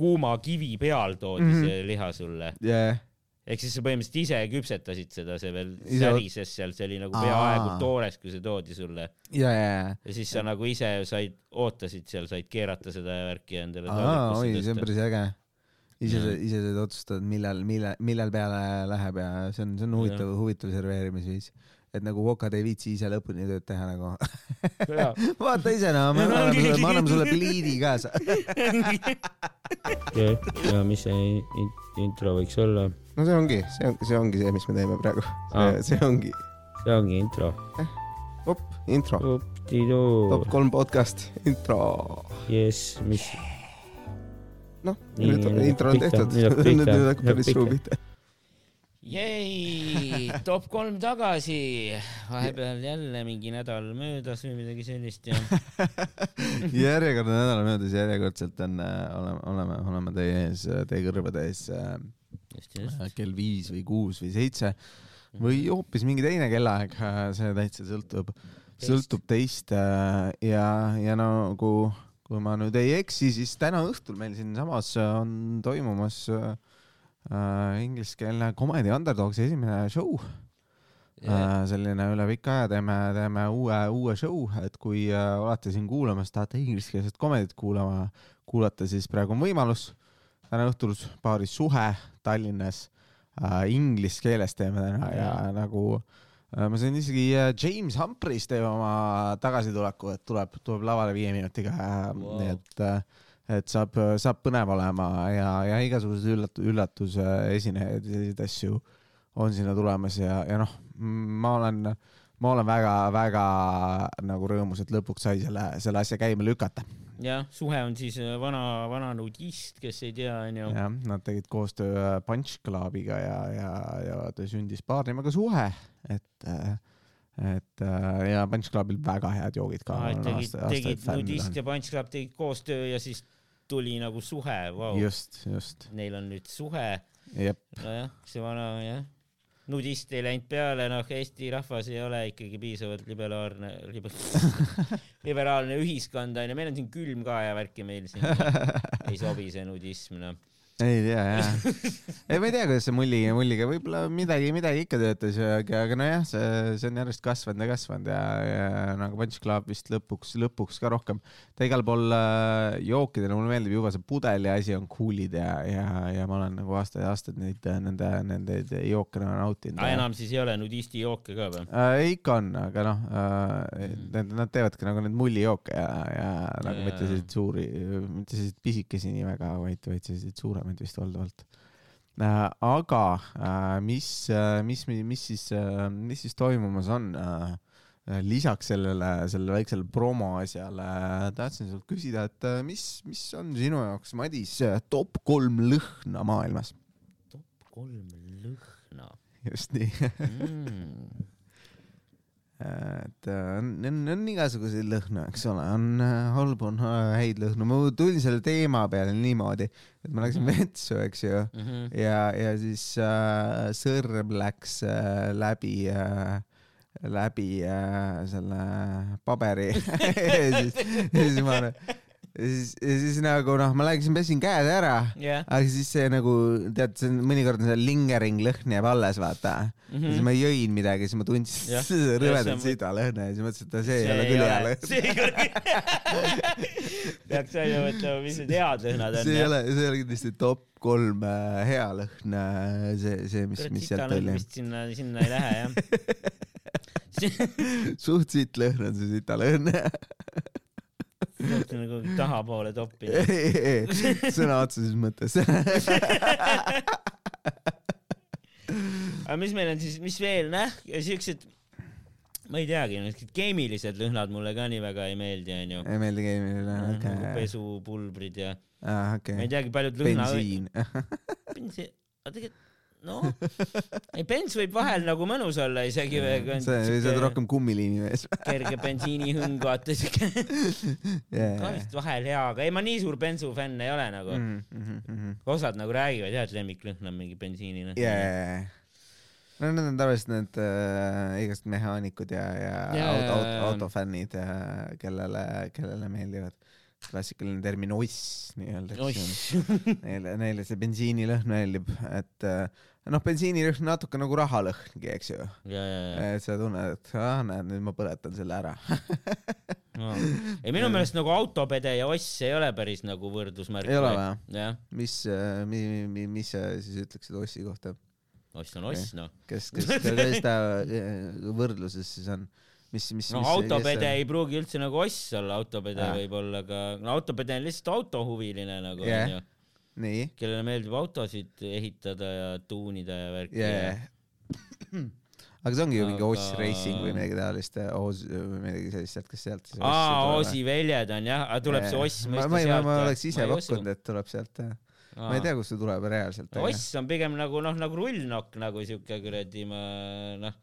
kuuma kivi peal toodi mm. -hmm. see liha sulle. jah, ehk siis sa põhimõtteliselt ise küpsetasid seda, see veel Ise- särises seal, see oli nagu Aa. peaaegu toores, kui see toodi sulle. ja, ja, ja siis sa nagu ise said, ootasid seal, said keerata seda värki endale oi, see on päris äge. ise ise saad otsustada, millal, millal, millal peale läheb ja see on, see on huvitav, huvitav serveerimisviis. Et nagu kokad ei viitsi ise lõpuni tööd teha nagu. vaata ise noh, me anname sulle, me anname sulle pliidi kaasa. ja, ja mis see in- intro võiks olla? no see ongi, see on, see ongi see, mis me teeme praegu. See ongi, see ongi intro. op, intro. Top. kolm podcast, intro. jess, mis, noh, nüüd intro on tehtud, nüüd hakkab päris suu pihta. Jäi top kolm tagasi, vahepeal jälle mingi nädal möödas või midagi sellist ja järjekordne nädal möödas, järjekordselt on, oleme, oleme, oleme teie ees, teie kõrvade ees äh, just, just. kell viis või kuus või seitse või hoopis mingi teine kellaaeg, see täitsa sõltub, sõltub teist äh, ja, ja nagu kui ma nüüd ei eksi, siis täna õhtul meil siinsamas on toimumas äh, ingliskeelne Comedy Underdogsi esimene show äh,. selline üle pika aja teeme, teeme uue, uue show, et kui äh, olete siin kuulamas, tahate ingliskeelset komedit kuulama, kuulata, siis praegu on võimalus. täna õhtul baaris Suhe Tallinnas äh, inglise keeles teeme täna ja, nagu äh, ma sain isegi äh, James Humphreys teeb oma tagasituleku, et tuleb, tuleb lavale viie minutiga äh, Wow. wow., et äh, et saab, saab põnev olema ja, ja igasugused üllat-, üllatuse esinejaid ja selliseid asju on sinna tulemas ja, ja noh, ma olen, ma olen väga-väga nagu rõõmus, et lõpuks sai selle, selle asja käima lükata. jah, Suhe on siis äh, vana, vana nudist, kes ei tea, onju. jah, nad tegid koostöö Punch Clubiga ja, ja, ja ta sündis paar nimega Suhe, et, et äh, ja Punch Clubil väga head joogid ka. tegid, tegid nudist ja Punch Club tegid koostöö ja siis tuli nagu suhe, vau. just, just, Neil on nüüd suhe, nojah, see vana jah, nudist ei läinud peale, noh, Eesti rahvas ei ole ikkagi piisavalt liberaalne liber, liberaalne ühiskond onju, meil on siin külm ka ja värki meil siin. Ei sobi see nudism noh. Ei tea jah, ei ma ei tea, kuidas see mulli, mulliga võib-olla midagi, midagi ikka töötas, aga, aga nojah, see, see on järjest kasvanud ja kasvanud ja, ja nagu Punch Club vist lõpuks, lõpuks ka rohkem. ta igal pool äh, jookidele, mulle meeldib juba see pudeli asi on cool'id ja, ja, ja ma olen nagu aastaid ja aastaid neid, nende, nende jooke nagu nautinud enam siis ei ole nudisti jooke ka või? äh,. ikka on, aga noh äh, Mhm., need, nad teevadki nagu neid muljijooke ja, ja nagu Jaa, mitte selliseid suuri, mitte selliseid pisikesi nii väga, vaid, vaid selliseid suuremaid vist valdavalt äh,. aga äh, mis, mis, mis siis, mis siis toimumas on äh,? lisaks sellele, sellele väiksele promo asjale tahtsin sult küsida, et äh, mis, mis on sinu jaoks, Madis, top kolm lõhna maailmas? kolm lõhna just nii mm. et äh, on, on, on igasuguseid lõhnu, eks ole, on äh, halbu, on äh, häid lõhnu. ma tulin selle teema peale niimoodi, et ma läksin Mhm. vetsu, eks ju, Mm -hmm. ja, ja siis äh, sõrm läks äh, läbi äh, läbi äh, selle paberi ja siis, ja siis ma, ja siis, ja siis nagu noh, ma läksin pesin käed ära, jah, aga siis see nagu tead, see on mõnikord on see lingering lõhn jääb alles, vaata ja siis ma jõin midagi, siis ma tundsin see rõvedat sida lõhna ja siis mõtlesin, et see ei ole küll hea lõhn. see ei ole peaks välja mõtlema, mis need head lõhnad on. see ei ole, see ei ole kindlasti top kolm äh, hea lõhn, see, see, mis, mis sealt oli. sinna, sinna ei lähe jah. suht siit lõhn on see sita lõhn. Peaks nagu tahapoole toppima. sõna otseses mõttes. aga mis meil on siis, mis veel, noh, siuksed, ma ei teagi, niisugused keemilised lõhnad mulle ka nii väga ei meeldi, onju. ei meeldi keemiline, nagu okei. pesupulbrid ja aa, ma ei teagi, paljud lõhna. bensiin. bensiin, aga tegelikult noh, ei bens võib vahel nagu mõnus olla isegi või sa, oled rohkem kummiliimi mees. kerge bensiinihõng, vaata siuke, ka jaa, vist vahel hea, aga ei ma nii suur bensu fänn ei ole nagu. jaa. osad nagu räägivad jah, et lemmiklõhn on mingi bensiinilõhn. jaa, no need on tavaliselt need äh, igast mehaanikud ja, ja Jaa, auto, auto, autofännid, kellele, kellele meeldivad, klassikaline termin oss nii-öelda, eks ju. Neile, neile see bensiinilõhn meeldib, et äh, noh, bensiinilõhn natuke nagu rahalõhngi, eks ju. et sa tunned, et aa, näed, nüüd ma põletan selle ära. ei, minu meelest nagu autopede ja oss ei ole päris nagu võrdusmärk. ei ole või? mis, mi-, mi-, mis sa siis ütleksid Ossi kohta? oss on oss, noh. kes, kes, kes ta äh, võrdluses siis on? mis, mis, no mis autopede ei pruugi üldse nagu oss olla, autopede võib olla ka, no autopede on lihtsalt autohuviline nagu Jah. onju, kellele meeldib autosid ehitada ja tuunida ja värki jaa. aga see ongi ju mingi Aga- Oss Racing või midagi taolist, Oz või midagi sellist, sealt, kas sealt siis aa, Osi väljed on jah, tuleb see oss mõiste ma, ma, sealt ma oleks ise pakkunud, et tuleb sealt, ma ei tea, kust see tuleb reaalselt. oss on pigem nagu noh, nagu rullnokk nagu siuke kuradi ma noh,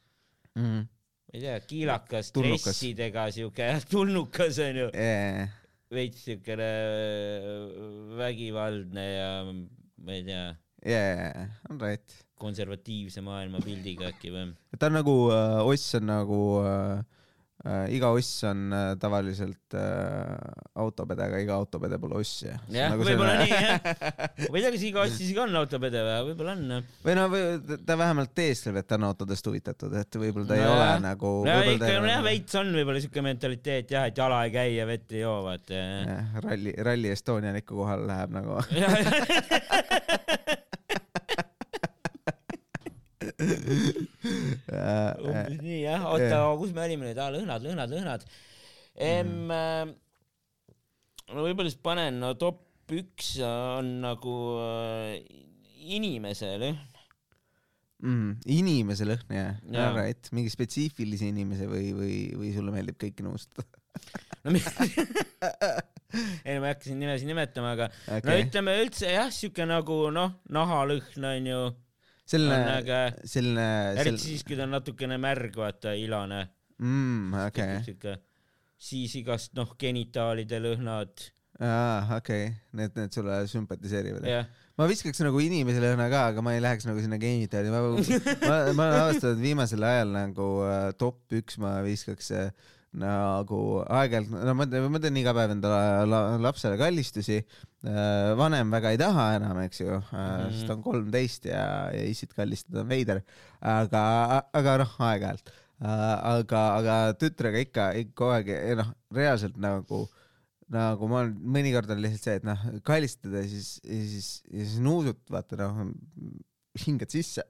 mm.. ma ei tea, kiilakas dressidega siuke jah, tulnukas onju, Yeah. Veits siukene vägivaldne ja ma ei tea, Yeah, on right. konservatiivse maailmapildiga äkki või? ta on nagu äh, oss on nagu äh, äh, iga oss on äh, tavaliselt äh, autopede, aga iga autopede pole oss jah. jah, nagu võib-olla nii jah. ma ei tea, kas iga oss isegi on autopede või, võib-olla on jah. või no või, ta vähemalt teesleb, et ta on autodest huvitatud, et võib-olla ta ei Nojah. ole nagu. no ikka jah, veits on võib-olla siuke mentaliteet jah, et jala ei käi ja vett ei joo, vaata jah. jah, ralli, Rally Estonia on ikka kohal, läheb nagu. umbes nii jah, oota Jah., kus me olime nüüd, aa lõhnad, lõhnad, lõhnad. Ehm, no võib-olla siis panen, no top üks on nagu äh, inimese lõhn. mm,. inimese lõhn jah Jaa., right, mingi spetsiifilise inimese või, või, või sulle meeldib kõiki nõustada no mi- ei, ma ei hakka siin nimesid nimetama, aga okay. no ütleme üldse jah, siuke nagu noh, nahalõhn onju, on selline, selline, eriti siis, kui ta on natukene märg, vaata, ilane. Mm,, okei, siuke, siis igast noh, genitaalide lõhnad, aa, okei, need, need sulle sümpatiseerivad. Jah. ma viskaks nagu inimese lõhna ka, aga ma ei läheks nagu sinna genitaali, ma, ma, ma olen avastanud viimasel ajal nagu äh, top üks ma viskaks äh, nagu aeg-ajalt, no ma teen, ma teen iga päev endale la, lapsele kallistusi äh,. vanem väga ei taha enam, eks ju äh,, Mhm. sest ta on kolmteist ja, ja issit kallistada on veider, aga, aga noh, aeg-ajalt äh,. aga, aga tütrega ikka, ikka kogu aeg, noh, reaalselt nagu nagu ma olen, mõnikord on lihtsalt see, et noh, kallistada ja siis, ja siis, ja siis nuusud, vaata noh, hingad sisse.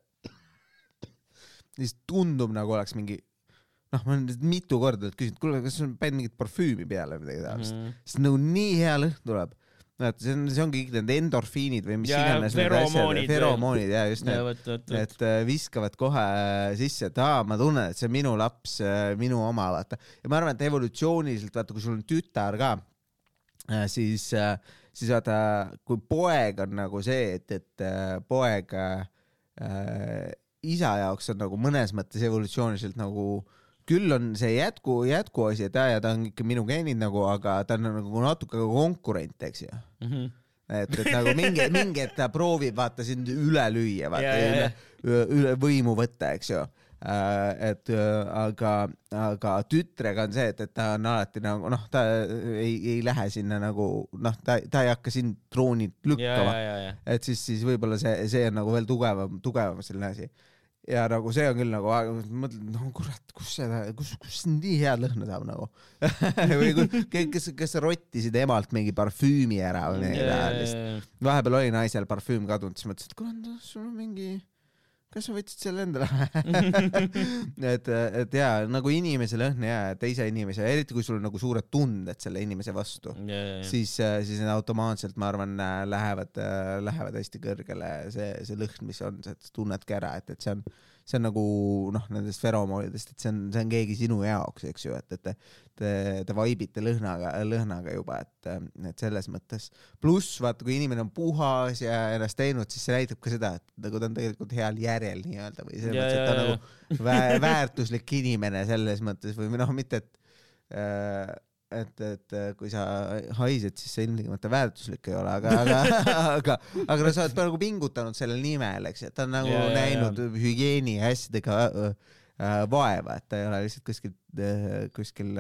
siis tundub nagu oleks mingi, noh, ma olen nüüd mitu korda küsinud, kuule, kas sul on pannud mingit parfüümi peale või midagi taolist mm. -hmm. sest nagu nii hea lõhn tuleb. vaata, see on, see ongi kõik need endorfiinid või mis Ja iganes need asjad feromoonid, ja just need, et äh, viskavad kohe äh, sisse, et aa, ma tunnen, et see on minu laps, minu oma, vaata. ja ma arvan, et evolutsiooniliselt, vaata, kui sul on tütar ka, siis, siis vaata, kui poeg on nagu see, et, et äh, poeg äh, isa jaoks on nagu mõnes mõttes evolutsiooniliselt nagu küll on see jätku, jätkuasi, et ja ta on ikka minu geenid nagu, aga ta on nagu natuke konkurent, eks ju Mhm. et, et nagu mingi, mingi hetk ta proovib vaata sind üle lüüa, vaata Ja, üle ja., üle võimu võtta, eks ju. et äh, aga, aga tütrega on see, et, et ta on alati nagu noh, ta ei, ei lähe sinna nagu noh, ta, ta ei hakka sind troonilt lükkama et siis, siis võib-olla see, see on nagu veel tugevam, tugevam selline asi. Ja nagu see on küll nagu, mõtled, no kurat, kus seda, kus, kus nii head lõhna saab nagu või kui- kes, kes rottisid emalt mingi parfüümi ära või midagi taolist. vahepeal oli naisel parfüüm kadunud, siis mõtlesin, et kuule, sul on mingi, kas sa võtsid selle endale? et, et jaa, nagu inimese lõhn ja teise inimese, eriti kui sul on nagu suured tunded selle inimese vastu, siis, siis need automaatselt, ma arvan, lähevad, lähevad hästi kõrgele see, see lõhn, mis on, sa tunnedki ära, et, et see on, see on nagu noh, nendest feromoonidest, et see on, see on keegi sinu jaoks, eks ju, et, et te, te, te vaibite lõhnaga, lõhnaga juba, et, et selles mõttes. pluss vaata, kui inimene on puhas ja ennast teinud, siis see näitab ka seda, et nagu ta on tegelikult heal järjel nii-öelda või selles Ja, mõttes, et ta on nagu vä väärtuslik inimene selles mõttes või noh, mitte et äh, et, et kui sa haised, siis sa ilmtingimata väärtuslik ei ole, aga, aga, aga, aga no sa oled nagu pingutanud selle nimel, eks, et ta on nagu Ja, ja, ja, näinud ja, hügieeni asjadega äh, vaeva, et ta ei ole lihtsalt kuskil, kuskil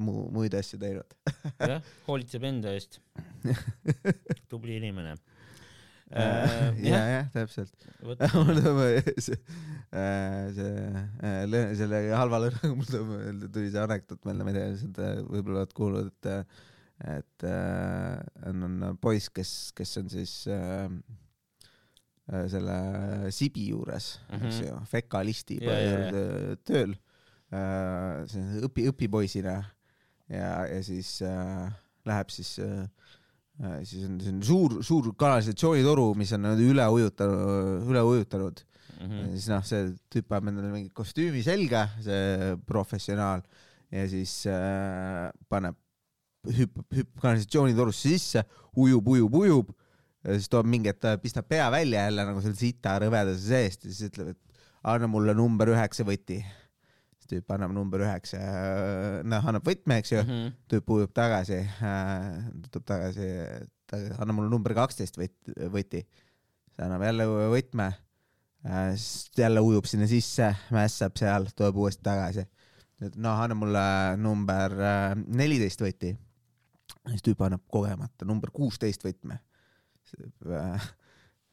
muu, muid asju teinud. jah, hoolitseb enda eest. tubli inimene. ja, jah, jah, täpselt. mul tuleb see, see, selle halva lõhnaga mul tuli see anekdoot meelde, ma ei tea, seda võib-olla oled kuulnud, et, et äh, on, on poiss, kes, kes on siis äh, äh, selle Sibi juures mm, -hmm. eks ju, fekalisti Ja, ja, juurde tööl. Äh,, see on õpi, õpipoisina. Ja, ja siis äh, läheb siis äh, äh, siis on, on suur, suur kanalisatsioonitoru, mis on üle ujutanud, üle ujutanud Mhm. ja siis noh, see tüüp paneb endale mingi kostüümi selga, see professionaal ja siis äh, paneb, hüppab, hüppab kanalisatsioonitorusse sisse, ujub, ujub, ujub ja siis toob mingi, et ta pistab pea välja jälle nagu selle sita rõvedase seest ja siis ütleb, et anna mulle number üheksa võti. Tüüp annab number üheksa, noh, annab võtme, eks ju, Mhm. tüüp ujub tagasi äh,, tuleb tagasi, anna mulle number kaksteist võt-, võti. see annab jälle võtme äh,, siis jälle ujub sinna sisse, mässab seal, tuleb uuesti tagasi. noh, anna mulle number äh, neliteist võti. siis tüüp annab kogemata number kuusteist võtme.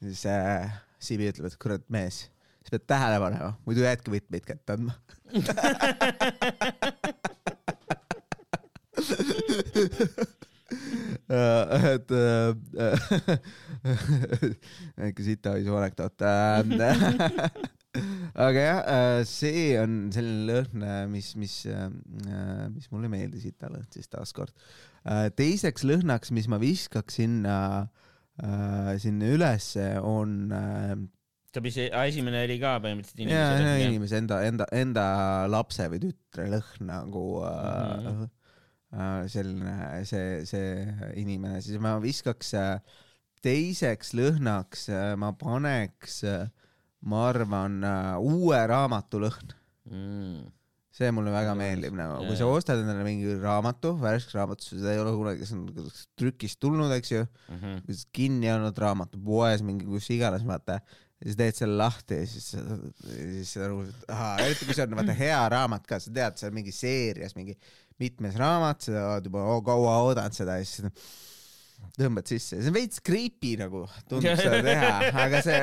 siis äh, Sibi ütleb, et kurat mees, sa pead tähele panema, muidu jäädki võtmeid kätte andma. Äh, et äh, väike sitaisu anekdoot. aga jah, see on selline lõhn, mis, mis, mis mulle ei meeldi, sitalõhn siis taaskord. teiseks lõhnaks, mis ma viskaks sinna, sinna ülesse, on äh, ta pidi, esimene oli ka põhimõtteliselt ja, ja inimese. inimese enda, enda, enda lapse või tütre lõhn nagu äh, Mhm. äh, selline, see, see inimene, siis ma viskaks äh, teiseks lõhnaks, ma paneks, ma arvan, uue raamatu lõhn. Mm. see mulle väga meeldib nagu, kui sa ostad endale mingi raamatu, värske raamatu, seda ei ole kunagi, see on trükist tulnud, eks ju, Mhm. kinni olnud raamatupoes, mingi kus iganes, vaata. Siis teed selle lahti ja siis, siis nagu, eriti kui see on vaata hea raamat ka, sa tead, see on mingi seerias mingi mitmes raamat, sa oled juba o- kaua oodanud seda ja siis tõmbad sisse, see on veits creepy nagu tundub seda teha, aga see,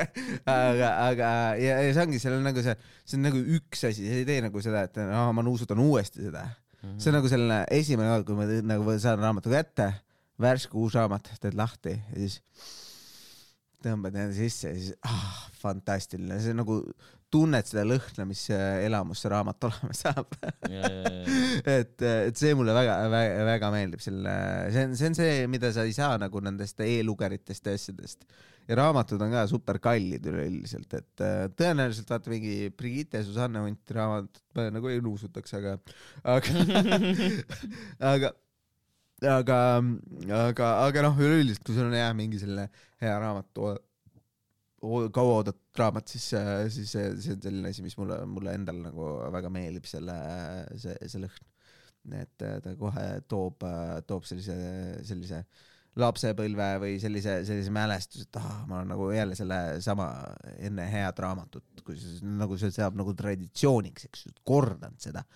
aga, aga ja, ja see ongi, seal on nagu see, see on nagu üks asi, sa ei tee nagu seda, et aa, ma nuusutan uuesti seda. see on nagu selline esimene kord, kui ma nagu saan raamatu kätte, värske uus raamat, teed lahti ja siis tõmbad enda sisse ja siis ah, fantastiline, see on nagu tunned seda lõhna, mis äh, elamus see raamat olema saab. et, et see mulle väga, väga, väga meeldib selle, see on, see on see, mida sa ei saa nagu nendest e-lugeritest ja asjadest. ja raamatud on ka super kallid üleüldiselt, et äh, tõenäoliselt vaata mingi Brigitte Susanne Hunti raamatut ma nagu ei nuusutaks, aga, aga, aga aga, aga, aga noh, üleüldiselt, kui sul on jah mingi selline hea raamat, kauaoodatud raamat, siis, siis see, see on selline asi, mis mulle, mulle endale nagu väga meeldib, selle, see, see lõhn. et ta kohe toob, toob sellise, sellise lapsepõlve või sellise, sellise mälestuse, et ah, ma olen nagu jälle selle sama enne head raamatut, kui see nagu see saab nagu traditsiooniks, eks ju, kordanud seda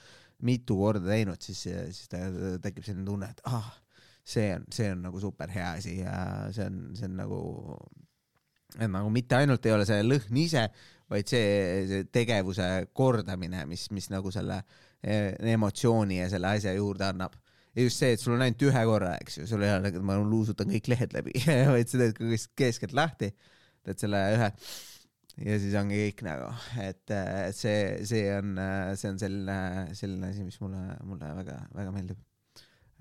mitu korda teinud, siis, siis ta, tekib selline tunne, et ah, see on, see on nagu super hea asi ja see on, see on nagu, et nagu mitte ainult ei ole see lõhn ise, vaid see, see tegevuse kordamine, mis, mis nagu selle eh, emotsiooni ja selle asja juurde annab. Ja just see, et sul on ainult ühe korra, eks ju, sul ei ole ma luusutan kõik lehed läbi vaid sa teed kes- keskelt lahti, teed selle ühe ja siis ongi kõik nagu, et, et see, see on, see on selline, selline asi, mis mulle, mulle väga-väga meeldib.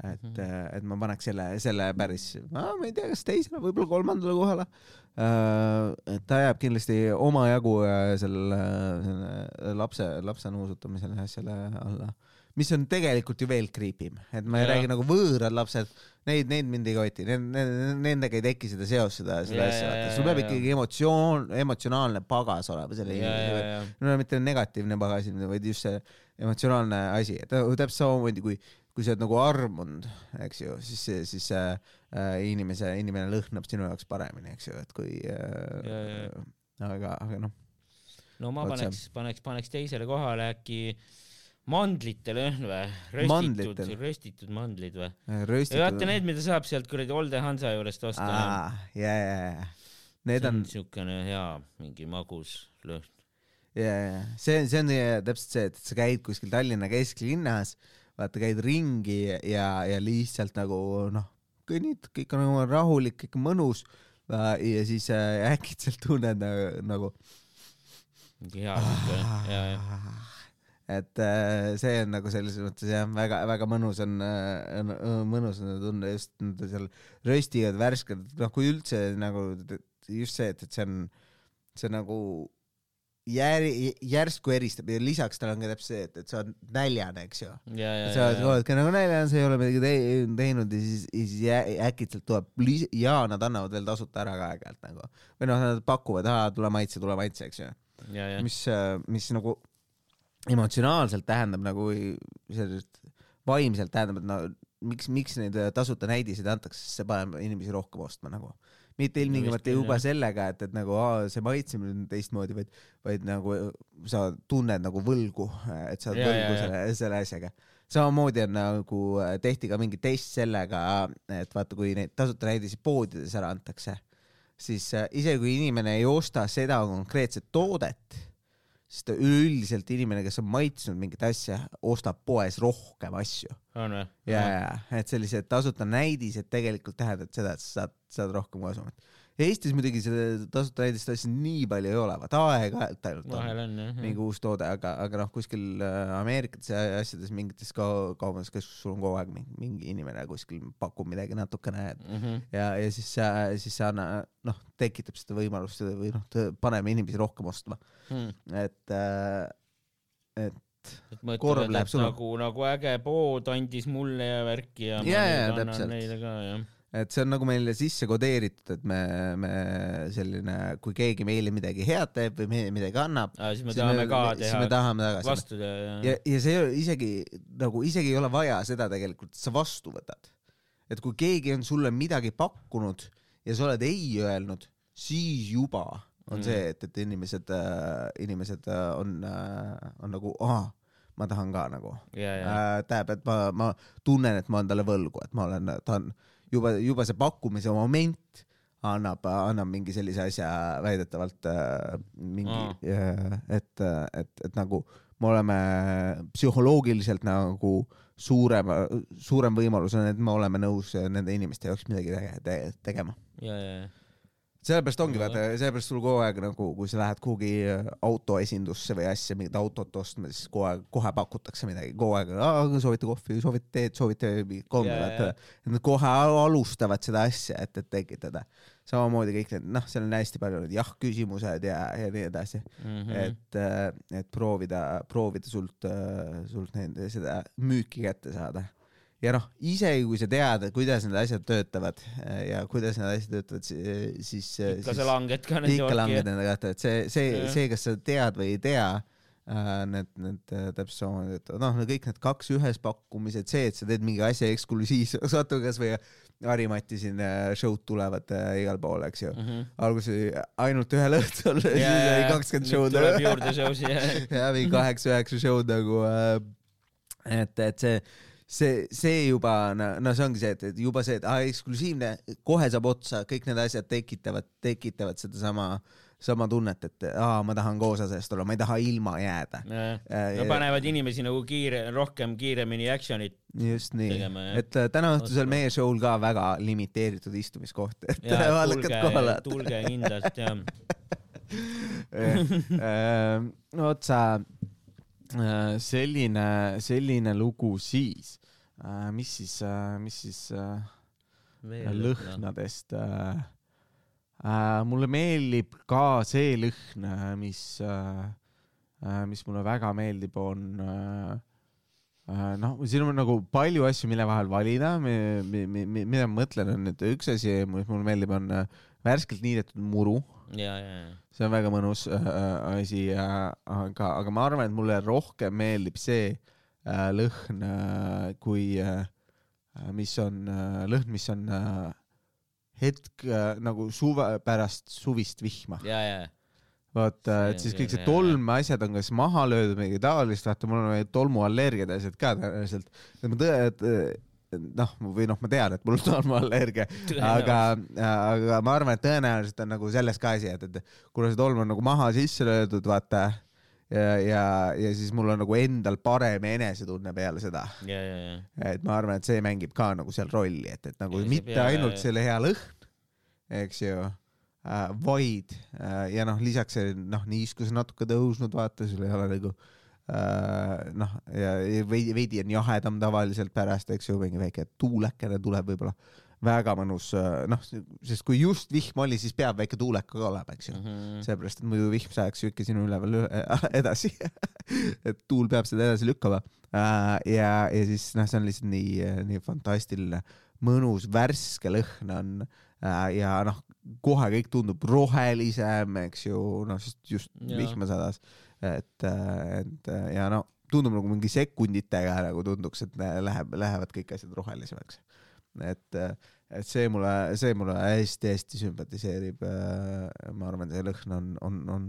et mm, -hmm. et ma paneks selle, selle päris, ma ei tea, kas teisele, võib-olla kolmandale kohale. ta jääb kindlasti omajagu äh, sellele selle lapse, lapse nuusutamisele ja asjale alla mis on tegelikult ju veel creepim, et ma ei Jah. räägi nagu võõrad lapsed, neid, neid mind ei koti, nendega ei teki seda seost, seda, seda Ja, asja, ja, vaata, ja, sul peab ja. ikkagi emotsioon, emotsionaalne pagas olema selle ja, ja, inimese, ja, no mitte negatiivne pagas, vaid just see emotsionaalne asi, et täpselt samamoodi kui, kui sa oled nagu armunud, eks ju, siis, siis äh, äh, inimese, inimene lõhnab sinu jaoks paremini, eks ju, et kui Ja, ja, äh, aga, aga noh, no ma Otse. paneks, paneks, paneks teisele kohale äkki mandlite lõhn või? röstitud Mandlitel., röstitud mandlid või? röstitud. vaata need, mida saab sealt kuradi Olde Hansa juurest osta. ja, ja, ja. Need on on, siukene hea mingi magus lõhn. ja, ja, see on, see on täpselt see, et sa käid kuskil Tallinna kesklinnas, vaata, käid ringi ja, ja lihtsalt nagu noh, kõnnid, kõik on nagu rahulik, kõik on mõnus ja siis äh, äkitselt tunned nagu, nagu hea siukene, ja, ja. Et äh, see on nagu selles mõttes jah, väga-väga mõnus on, äh, on, mõnus on tunda just nende seal röstigad, värsked, noh, kui üldse nagu just see, et, et see on, see on nagu jär-, järsku eristab ja lisaks tal on ka täpselt see, et, et sa oled näljane, eks ju. sa ja, oledki nagu näljane, sa ei ole midagi te teinud ja siis, ja siis äkitselt tuleb lis- ja nad annavad veel tasuta ära ka aeg-ajalt nagu. või noh, nad pakuvad, tule maitse, tule maitse, eks ju. Mis, mis nagu emotsionaalselt tähendab nagu sellist vaimselt tähendab, et no miks, miks neid äh, tasuta näidiseid antakse, sest see paneb inimesi rohkem ostma nagu. mitte ilmtingimata küll, juba jah. sellega, et, et nagu aa, see maitsemine on teistmoodi, vaid, vaid nagu sa tunned nagu võlgu, et sa oled võlgu ja. selle, selle asjaga. samamoodi on nagu äh, tehti ka mingi test sellega, et vaata, kui neid tasuta näidiseid poodides ära antakse, siis äh, isegi kui inimene ei osta seda konkreetset toodet, siis ta üleüldiselt inimene, kes on maitsnud mingit asja, ostab poes rohkem asju. ja, ja, et sellised tasuta näidised tegelikult tähendavad seda, et sa saad, saad rohkem kasu. Eestis muidugi seda tasuta näidist asja nii palju ei ole, vaata aeg-ajalt ainult on on mingi uus toode, aga, aga noh, kuskil äh, Ameerikates ja asjades mingites ka kaubanduskeskustes sul on kogu aeg mingi, mingi inimene kuskil pakub midagi natukene et Mhm. ja, ja siis siis see anna, noh, tekitab seda võimalust või noh, paneme inimesi rohkem ostma, Hmm. et et et Korv läheb sulle. nagu, nagu äge pood andis mulle ja värki ja ma Jaa, nüüd annan täpselt. neile ka jah. et see on nagu meile sisse kodeeritud, et me, me selline, kui keegi meile midagi head teeb või meile midagi annab, siis me tahame ka siis me teha tahame tagasi. vastu teha ja, ja, ja see isegi nagu isegi ei ole vaja seda tegelikult, sa vastu võtad. et kui keegi on sulle midagi pakkunud ja sa oled ei öelnud, siis juba on Mm. mm. see, et, et inimesed äh,, inimesed äh, on äh,, on nagu, aa, ma tahan ka nagu ja, ja, äh,. tähendab, et ma, ma tunnen, et ma olen talle võlgu, et ma olen, ta on juba, juba see pakkumise moment annab, annab mingi sellise asja väidetavalt äh, mingi Aa. äh,, et, et, et nagu me oleme psühholoogiliselt nagu suurem, suurem võimalus on, et me oleme nõus nende inimeste jaoks midagi tege, te, tegema. ja, ja, ja, sellepärast ongi vaata, sellepärast sul kogu aeg nagu, kui sa lähed kuhugi autoesindusse või asja, mingit autot ostma, siis kohe, kohe pakutakse midagi, kogu aeg, soovite kohvi, soovite teed, soovite kommi, vaata. Nad kohe al- alustavad seda asja, et, et tekitada. samamoodi kõik need, noh, seal on hästi palju need jah-küsimused ja, ja nii edasi mm. -hmm. et, et proovida, proovida sult, sult nende seda müüki kätte saada ja noh, isegi kui sa tead, kuidas need asjad töötavad äh, ja kuidas need asjad töötavad, siis, ikka siis sa langed ka nende ikka langed nende kätte, et see, see Jah., see, kas sa tead või ei tea, need, need äh, täpselt samamoodi, et noh, kõik need kaks ühes pakkumised, see, et sa teed mingi asja eksklusiivseks, vaata kasvõi Harimati siin äh, show'd tulevad äh, igal pool, eks ju. Mhm. alguses oli ainult ühel õhtul, siis oli kakskümmend show'd tuleb juurde show'si ja ja mingi kaheksa-üheksa show'd nagu äh, et, et see, see, see juba no, no see ongi see, et, et juba see, et aa, eksklusiivne, kohe saab otsa, kõik need asjad tekitavad, tekitavad sedasama, sama tunnet, et aa, ma tahan ka osa sellest olla, ma ei taha ilma jääda. Äh, no panevad inimesi nagu kiire, rohkem kiiremini action'it just nii. et äh, täna õhtusel meie show'l ka väga limiteeritud istumiskoht, et vaadake kohale,. tulge kindlalt ja no vot sa, selline, selline lugu siis. mis siis, mis siis äh, lõhnadest äh,. Äh, mulle meeldib ka see lõhn, mis äh,, mis mulle väga meeldib, on äh, äh, noh, siin on nagu palju asju, mille vahel valida, mida ma mõtlen, on nüüd üks asi, mis mulle meeldib, on äh, värskelt niidetud muru see on väga mõnus äh, asi äh,, aga, aga ma arvan, et mulle rohkem meeldib see äh, lõhn äh,, kui äh,, mis on äh, lõhn, mis on äh, hetk äh, nagu suve pärast suvist vihma. vaata, See et siis kõik see küll, tolm asjad on kas maha löödud midagi taolist, vaata mul on tolmuallergiad ja asjad ka tõenäoliselt. ma tõe-, et noh, või noh, ma tean, et mul on tolmuallergia, aga, aga ma arvan, et tõenäoliselt on nagu selles ka asi, et, et kuna see tolm on nagu maha sisse löödud, vaata ja, ja, ja siis mul on nagu endal parem enesetunne peale seda, ja, ja, ja. et ma arvan, et see mängib ka nagu seal rolli, et, et nagu Ja mitte pea- ainult selle hea lõhn, eks ju äh,, vaid äh, ja noh, lisaks see noh, niiskus natuke tõusnud, vaata, sul ei ole nagu äh, noh, ja ja veidi, veidi on jahedam tavaliselt pärast, eks ju, mingi väike tuulekene tuleb võib-olla, väga mõnus, noh, sest kui just vihm oli, siis peab väike tuuleka ka olema, eks ju. Mhm. seepärast, et muidu vihm sajaks ju ikka sinu üleval üle, edasi. et tuul peab seda edasi lükkama. ja, ja siis noh, see on lihtsalt nii, nii fantastiline, mõnus, värske lõhn on äh, ja noh, kohe kõik tundub rohelisem, eks ju, noh, sest just Jaa. vihma sadas. et, et ja no tundub nagu mingi sekunditega nagu tunduks, et läheb, lähevad kõik asjad rohelisemaks. et, et see mulle, see mulle hästi-hästi sümpatiseerib. ma arvan, see lõhn on, on, on,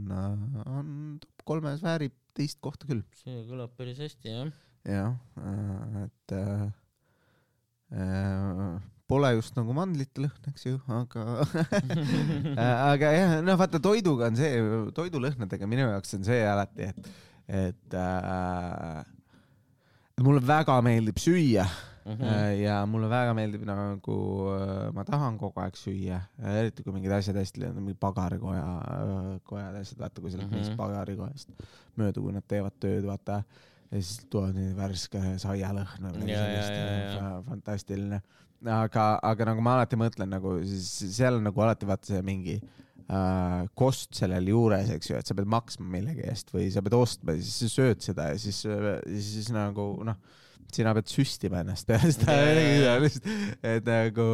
on top kolmes, väärib teist kohta küll. see kõlab päris hästi jah. jah, et äh, äh, pole just nagu mandlite lõhn, eks ju, aga aga jah, noh, vaata toiduga on see, toidulõhnadega minu jaoks on see alati, et, et äh, mulle väga meeldib süüa mm. ja mulle väga meeldib nagu, ma tahan kogu aeg süüa, eriti kui mingid asjad hästi, mingi pagarikoja, kojad, asjad, vaata kui sa lähed Mhm. mingist pagarikojast mööda, kui nad teevad tööd, vaata ja siis tuleb nii värske saialõhn või midagi sellist fantastiline. aga, aga nagu ma alati mõtlen nagu siis seal on nagu alati vaata see mingi äh, kost sellel juures, eks ju, et sa pead maksma millegi eest või sa pead ostma ja siis sa sööd seda ja siis, siis, siis nagu noh, sina pead süstima ennast peale seda ja. et nagu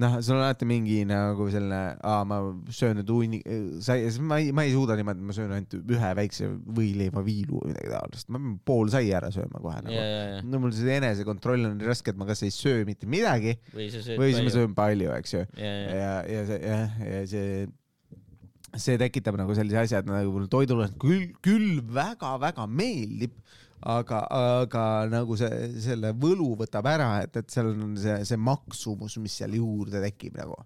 noh, sul on alati mingi nagu selline, aa, ma söön nüüd hunni, sai, ma ei, ma ei suuda niimoodi, et ma söön ainult ühe väikse võileivaviilu või midagi taolist, ma pean pool sai ära sööma kohe nagu. ja, ja. no mul see enesekontroll on raske, et ma kas ei söö mitte midagi või sa või siis ma söön palju, eks ju. ja, ja, ja, see jah, ja see, see tekitab nagu sellise asja, et nagu mulle toidulõhn küll, küll väga-väga meeldib, aga, aga nagu see, selle võlu võtab ära, et, et seal on see, see maksumus, mis seal juurde tekib nagu.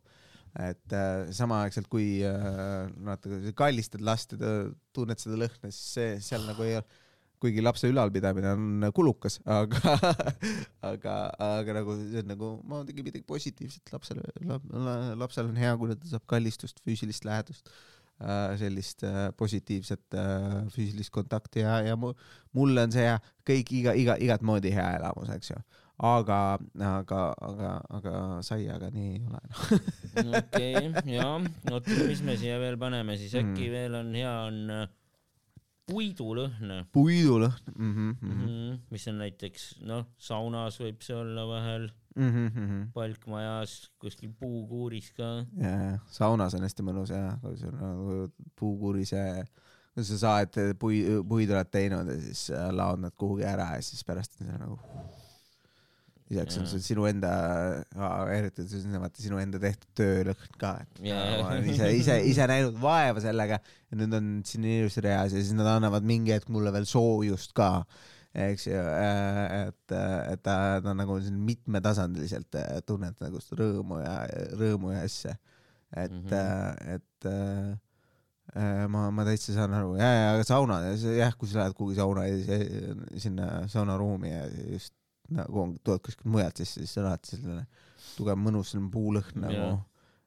et äh, samaaegselt kui äh, kui sa kallistad last ja tunned seda lõhna, siis see seal nagu ei ole, kuigi lapse ülalpidamine on kulukas, aga, aga, aga nagu see on nagu, ma tegin midagi positiivset lapsele lap,, lapsel on hea, kui ta saab kallistust, füüsilist lähedust, sellist äh, positiivset äh, füüsilist kontakti ja, ja mu, mulle on see kõik iga, iga, igat moodi hea elamus, eks ju. aga, aga, aga, aga saiaga nii ei ole noh. okei, ja, oota, mis me siia veel paneme siis, äkki Mm. veel on hea, on äh, puidulõhn puidulõhn mm. -hmm, mm -hmm. mm, mis on näiteks noh, saunas võib see olla vahel, Mm -hmm. palkmajas, kuskil puukuuris ka. ja, ja saunas on hästi mõnus ja kui sul nagu puukurise, kui sa saed pui-, puid oled teinud ja siis äh, laod nad kuhugi ära ja siis pärast on see nagu. lisaks on Jaa. sul sinu enda, eriti vaata sinu enda tehtud töölõhn ka, et Jaa. ma olen ise, ise, ise näinud vaeva sellega ja nüüd on siin ilusti reas ja siis nad annavad mingi hetk mulle veel soojust ka eks ju, et, et ta, ta on nagu siin mitmetasandiliselt äh, tunned nagu seda rõõmu ja rõõmu ja asja. et mm. -hmm. et äh, ma, ma täitsa saan aru ja, ja aga sauna, jah, kui sa lähed kuhugi sauna ja si- sinna saunaruumi ja just nagu on- tuled kuskilt mujalt sisse, siis on alati selline tugev mõnus selline puulõhn nagu Jaa.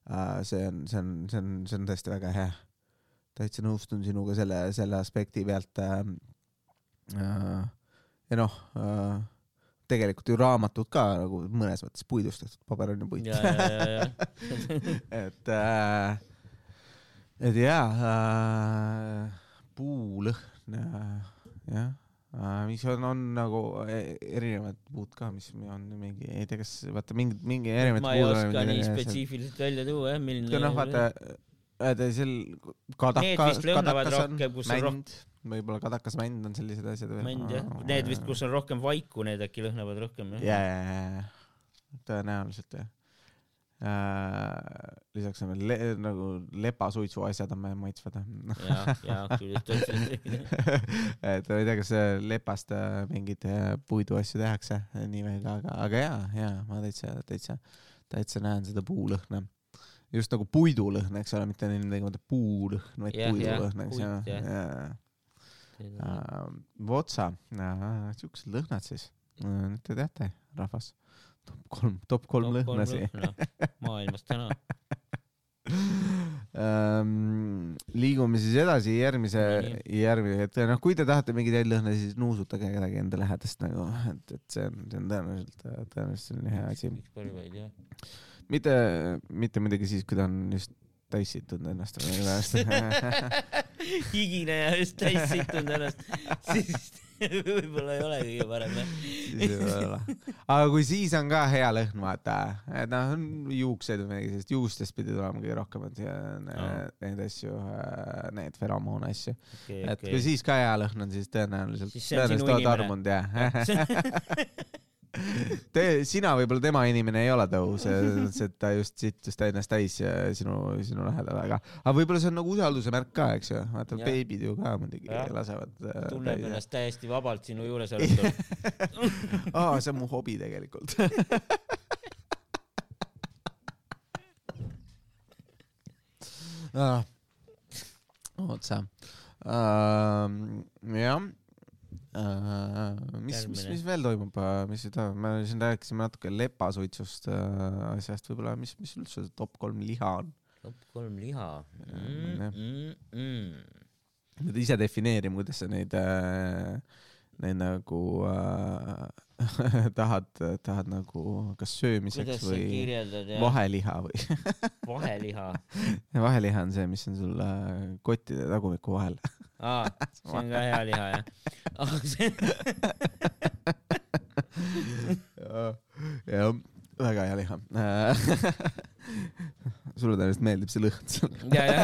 äh,. see on, see on, see on, see on tõesti väga hea. täitsa nõustun sinuga selle, selle aspekti pealt äh,. Äh, ja noh äh,, tegelikult ju raamatud ka nagu mõnes mõttes puidust tehtud, paber on ju puit. et äh,, et jaa äh,, puulõhn äh, jah äh,, mis on, on nagu e- erinevad puud ka, mis on mingi, ei tea, kas vaata mingid, mingi erinevad ma ei oska nii. spetsiifiliselt välja tuua jah, milline. noh, vaata, vaata seal kadaka, Need vist lõhnavad kadakas rohkem, kus on mänd, võib-olla kadakas mänd on sellised asjad või? mänd jah, need vist, kus on rohkem vaiku, need äkki lõhnavad rohkem jah ja, ja, ja, ja tõenäoliselt jah. äh,. lisaks on veel le, nagu lepasuitsu asjad on maitsvad. ja, ja küll et ma ei tea, kas äh, lepast äh, mingeid äh, puiduasju tehakse äh, nii ka, aga, aga jaa, jaa, ma täitsa, täitsa, täitsa näen seda puulõhna. Just nagu puidulõhn, eks ole, mitte ilmtingimata puulõhn, vaid jah, puidulõhn, eks jah. ja,. Äh, Votsa, siuksed lõhnad siis. nüüd te teate, rahvas. top kolm, top kolm lõhnasi. maailmas täna. Ähm, liigume siis edasi järgmise Nii., järgmise, et noh, kui te tahate mingeid häid lõhnasid, siis nuusutage kedagi enda lähedast nagu, et, et see on, see on tõenäoliselt, tõenäoliselt selline hea asi. üks parimaid jah. mitte, mitte muidugi siis, kui ta on just täis sittunud ennast või millest. higine ja just täis situnud ennast, siis võib-olla ei ole kõige parem jah. siis ei ole. aga kui siis on ka hea lõhn, vaata, et noh, juuksed või midagi sellist, juustest pidi tulema kõige rohkem, et need, neid asju, need feromoone asju. okei, et kui okei. siis ka hea lõhn on, siis tõenäoliselt, tõenäoliselt oled armunud jah. Te, sina võib-olla tema inimene ei ole tõus, et ta just sittus ennast täis sinu, sinu lähedal, aga, aga võib-olla see on nagu usalduse märk ka, eks ju, vaata beebid ju ka muidugi lasevad. tunneb ennast täiesti vabalt sinu juuresolekul. aa, see on mu hobi tegelikult. otsa. jah. mis, mis, Järgmine. mis veel toimub, mis seda, me siin rääkisime natuke lepasuitsust äh, asjast, võib-olla, mis, mis üldse see top kolm liha on? top kolm liha jah. mm,. Mm, pead ise defineerima, kuidas sa neid äh,, neid nagu äh, tahad, tahad nagu kas söömiseks kuidas või vaheliha või? vaheliha. vaheliha on see, mis on sul äh, kottide tagumiku vahel. aa, see on ka hea liha jah. aga see, jah, väga hea liha. sulle tõenäoliselt meeldib see lõhn seal. ja, ja,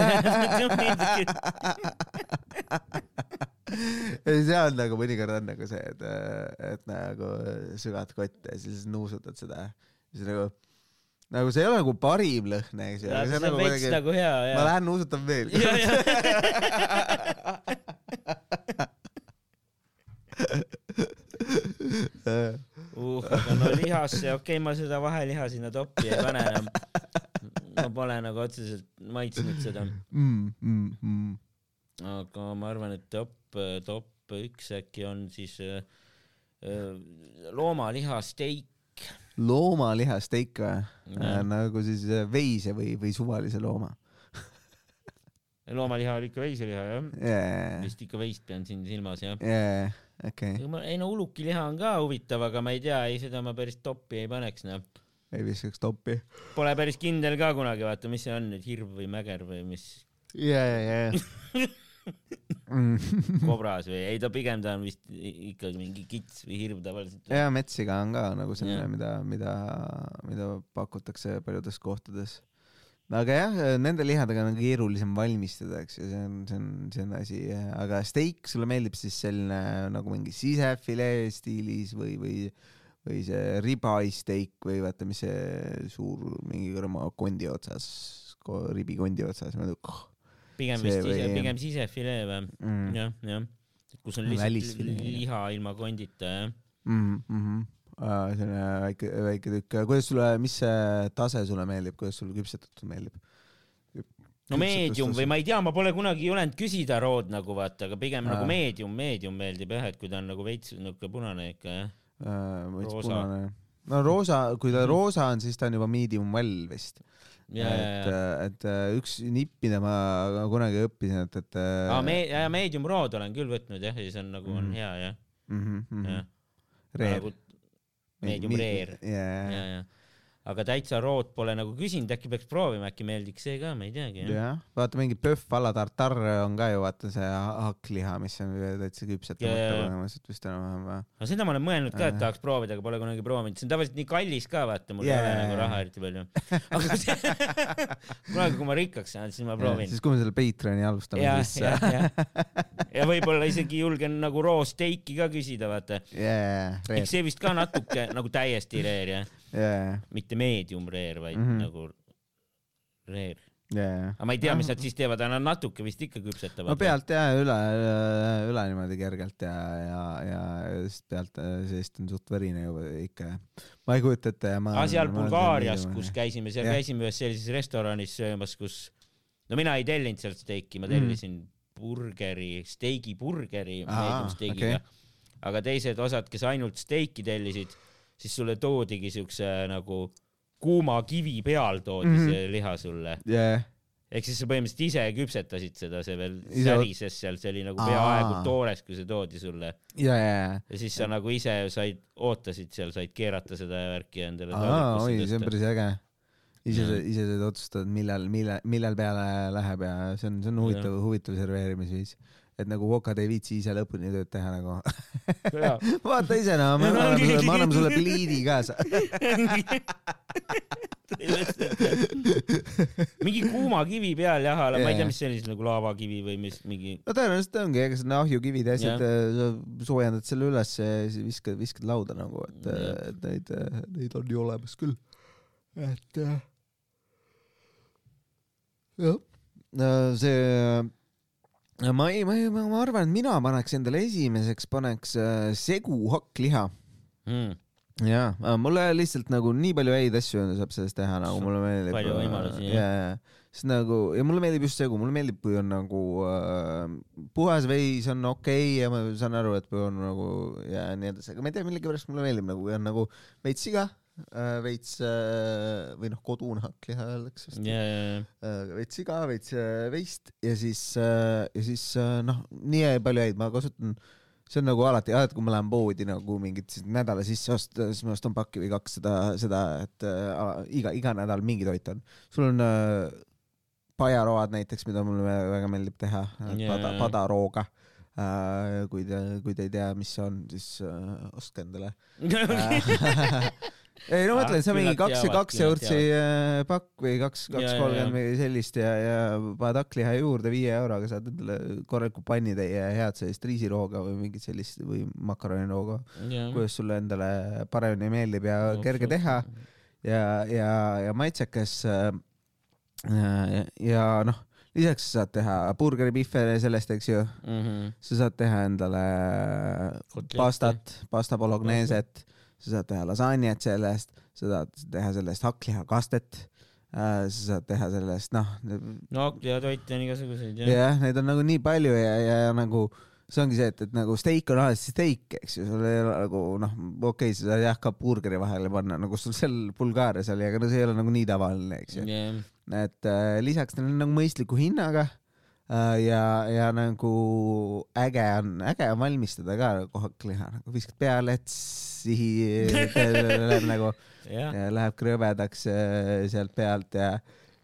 ei, see on nagu mõnikord on nagu see, et, et nagu sügad kotti ja siis nuusutad seda. siis nagu, nagu see ei ole nagu parim lõhn, eks ju. see on veits nagu hea ma ja. lähen nuusutan veel. uh, aga no lihasse, okei okay,, ma seda vaheliha sinna toppi ei pane enam. ma pole nagu otseselt maitsnud seda, mm, mm, mm. aga ma arvan, et top, top üks äkki on siis äh, äh, loomaliha steik. Loomaliha steik või Jah.? nagu siis äh, veise või, või suvalise looma loomaliha oli ikka veiseliha jah, yeah.? vist ikka veist pean siin silmas jah. Yeah. okei okay., ei no ulukiliha on ka huvitav, aga ma ei tea, ei seda ma päris toppi ei paneks noh. ei viskaks toppi. Pole päris kindel ka kunagi, vaata, mis see on nüüd, hirv või mäger või mis ja, ja, ja. Kobras või, ei ta pigem ta on vist ikkagi mingi kits või hirv tavaliselt. ja metssiga on ka nagu selline mida, mida, mida pakutakse paljudes kohtades. aga jah, nende lihadega on keerulisem valmistada, eks ju, see on, see on, see on asi, aga steik, sulle meeldib siis selline nagu mingi sisefilee stiilis või, või, või see ribeye steak või vaata, mis see suur mingi kurma kondi otsas, ribi kondi otsas, pigem see vist sise, pigem sisefilee või? mm. jah, jah. kus on lihtsalt liha ilma kondita jah. mm. -hmm. Uh, selline väike, väike tükk, kuidas sulle, mis see tase sulle meeldib, kuidas sulle küpsetatud meeldib? no meedium või ma ei tea, ma pole kunagi julenud küsida rood nagu vaata, aga pigem Aa. nagu meedium, meedium meeldib jah, et kui ta on nagu veits niuke punane ikka jah. uh, veits punane. no roosa, kui ta Mhm. roosa on, siis ta on juba medium well vist. ja, et ja., et äh, üks nipp, mida ma kunagi õppisin, et, et aa, me-, ja meedium rood olen küll võtnud jah, ja see on nagu on Mhm. hea jah, mm -hmm, jah. Rare nagu medium rare. jaa, ja, ja. Aga täitsa rood pole nagu küsinud, äkki peaks proovima, äkki meeldiks see ka, ma ei teagi jah. vaata mingi pööf a la tartar on ka ju vaata see ha- hakkliha, mis on täitsa küpsetamata põhimõtteliselt vist enam-vähem või? no seda ma olen mõelnud ka, et tahaks proovida, aga pole kunagi proovinud, see on tavaliselt nii kallis ka vaata, mul ei ole nagu raha eriti palju. aga see kunagi, kui ma rikkaks saan, siis ma proovin. siis kui me selle Patreoni alustame, ja, siis ja, ja, ja võib-olla isegi julgen nagu roosteiki ka küsida, vaata. yeah,. eks see vist ka natuke nagu täiesti rare jah, yeah, mitte medium rare, vaid mm Mhm. -hmm. nagu rare. yeah. aga ma ei tea, mis nad siis teevad, nad natuke vist ikka küpsetavad. no pealt ja üle, üle niimoodi kergelt ja, ja, ja just pealt äh, seest on suht verine juba ikka. ma ei kujuta ette ja ma. aga seal Bulgaarias, kus käisime, seal Jah. käisime ühes sellises restoranis söömas, kus no mina ei tellinud sealt steiki, ma tellisin mm. burgeri, steigipurgeri Aa, medium steigiga okei. aga teised osad, kes ainult steiki tellisid, siis sulle toodigi siukse nagu kuuma kivi peal toodi mm. -hmm. see liha sulle. yeah.. ehk siis sa põhimõtteliselt ise küpsetasid seda, see veel Ise- särises seal, see oli nagu Aa. peaaegu toores, kui see toodi sulle ja, ja, ja siis sa nagu ise said, ootasid seal, said keerata seda värki endale oi, see on päris äge. ise Jah., ise saad otsustada, millal, millal, millal peale läheb ja see on, see on huvitav, huvitav serveerimisviis. Et nagu vokad ei viitsi ise lõpuni tööd teha nagu. Vaata ise noh, me anname sulle, me anname sulle pliidi kaasa. mingi kuuma kivi peal jah, aga ma ei tea, mis see oli siis nagu laavakivi või mis mingi. no tõenäoliselt ongi, ega see on ahjukivid ja asjad, sa soojendad selle üles ja siis viskad, viskad lauda nagu, et Jah. et neid, neid on ju olemas küll. et jah, see, ma ei, ma ei, ma arvan, et mina paneks endale esimeseks, paneks äh, segu hakkliha Mm. jaa, mulle lihtsalt nagu nii palju häid asju saab sellest teha, nagu mulle meeldib. Palju võimalusi, jah. ja, ja, sest nagu ja mulle meeldib just segu, mulle meeldib, kui on nagu äh, puhas veis on okei okay, ja ma saan aru, et kui on nagu ja nii edasi, aga ma ei tea, millegipärast mulle meeldib nagu, kui on nagu veits siga äh,, veits äh, või noh, kodune hakkliha öeldakse vist ja, ja, ja. äh, veits siga, veits äh, veist ja siis äh, ja siis äh, noh, nii palju häid, ma kasutan, see on nagu alati, alati kui ma lähen poodi nagu mingit nädala sisse osta, siis ma ostan pakki või kaks seda, seda, et äh, iga, iga nädal mingi toit on. sul on äh, pajaroad näiteks, mida mulle väga, meeldib teha yeah., pada, padarooga äh,. kui te, kui te ei tea, mis see on, siis äh, ostke endale ei no Ah, mõtlen, see on mingi kaks, teavad, kaks eurtsi äh, pakk või kaks, Ja, kaks ja, kolmkümmend ja. või sellist ja, ja paned hakkliha juurde viie euroga, saad endale korraliku pannitäie head sellist riisirooga või mingit sellist või makaronirooga, kuidas sulle endale paremini meeldib ja kerge teha ja, ja, ja maitsekas. ja, ja noh, lisaks sa saad teha burgeripihve sellest, eks ju, Mhm. sa saad teha endale Kotlette. pastat, pasta bologneset, sa saad teha lasanjet sellest, sa saad teha sellest hakklihakastet, sa saad teha sellest, noh, no ja toite on igasuguseid jah. jah, neid on nagu nii palju ja, ja, ja nagu see ongi see, et, et nagu steik on alati steik, eks ju, sul ei ole nagu noh, okei okay,, sa saad jah ka burgeri vahele panna, nagu sul seal Bulgaarias oli, aga no see ei ole nagu nii tavaline, eks ju. jah, et äh, lisaks neil on nagu mõistliku hinnaga äh, ja, ja nagu äge on, äge on valmistada ka hakkliha, nagu viskad peale, et sihi läheb nagu, jah, läheb krõbedaks äh, sealt pealt ja,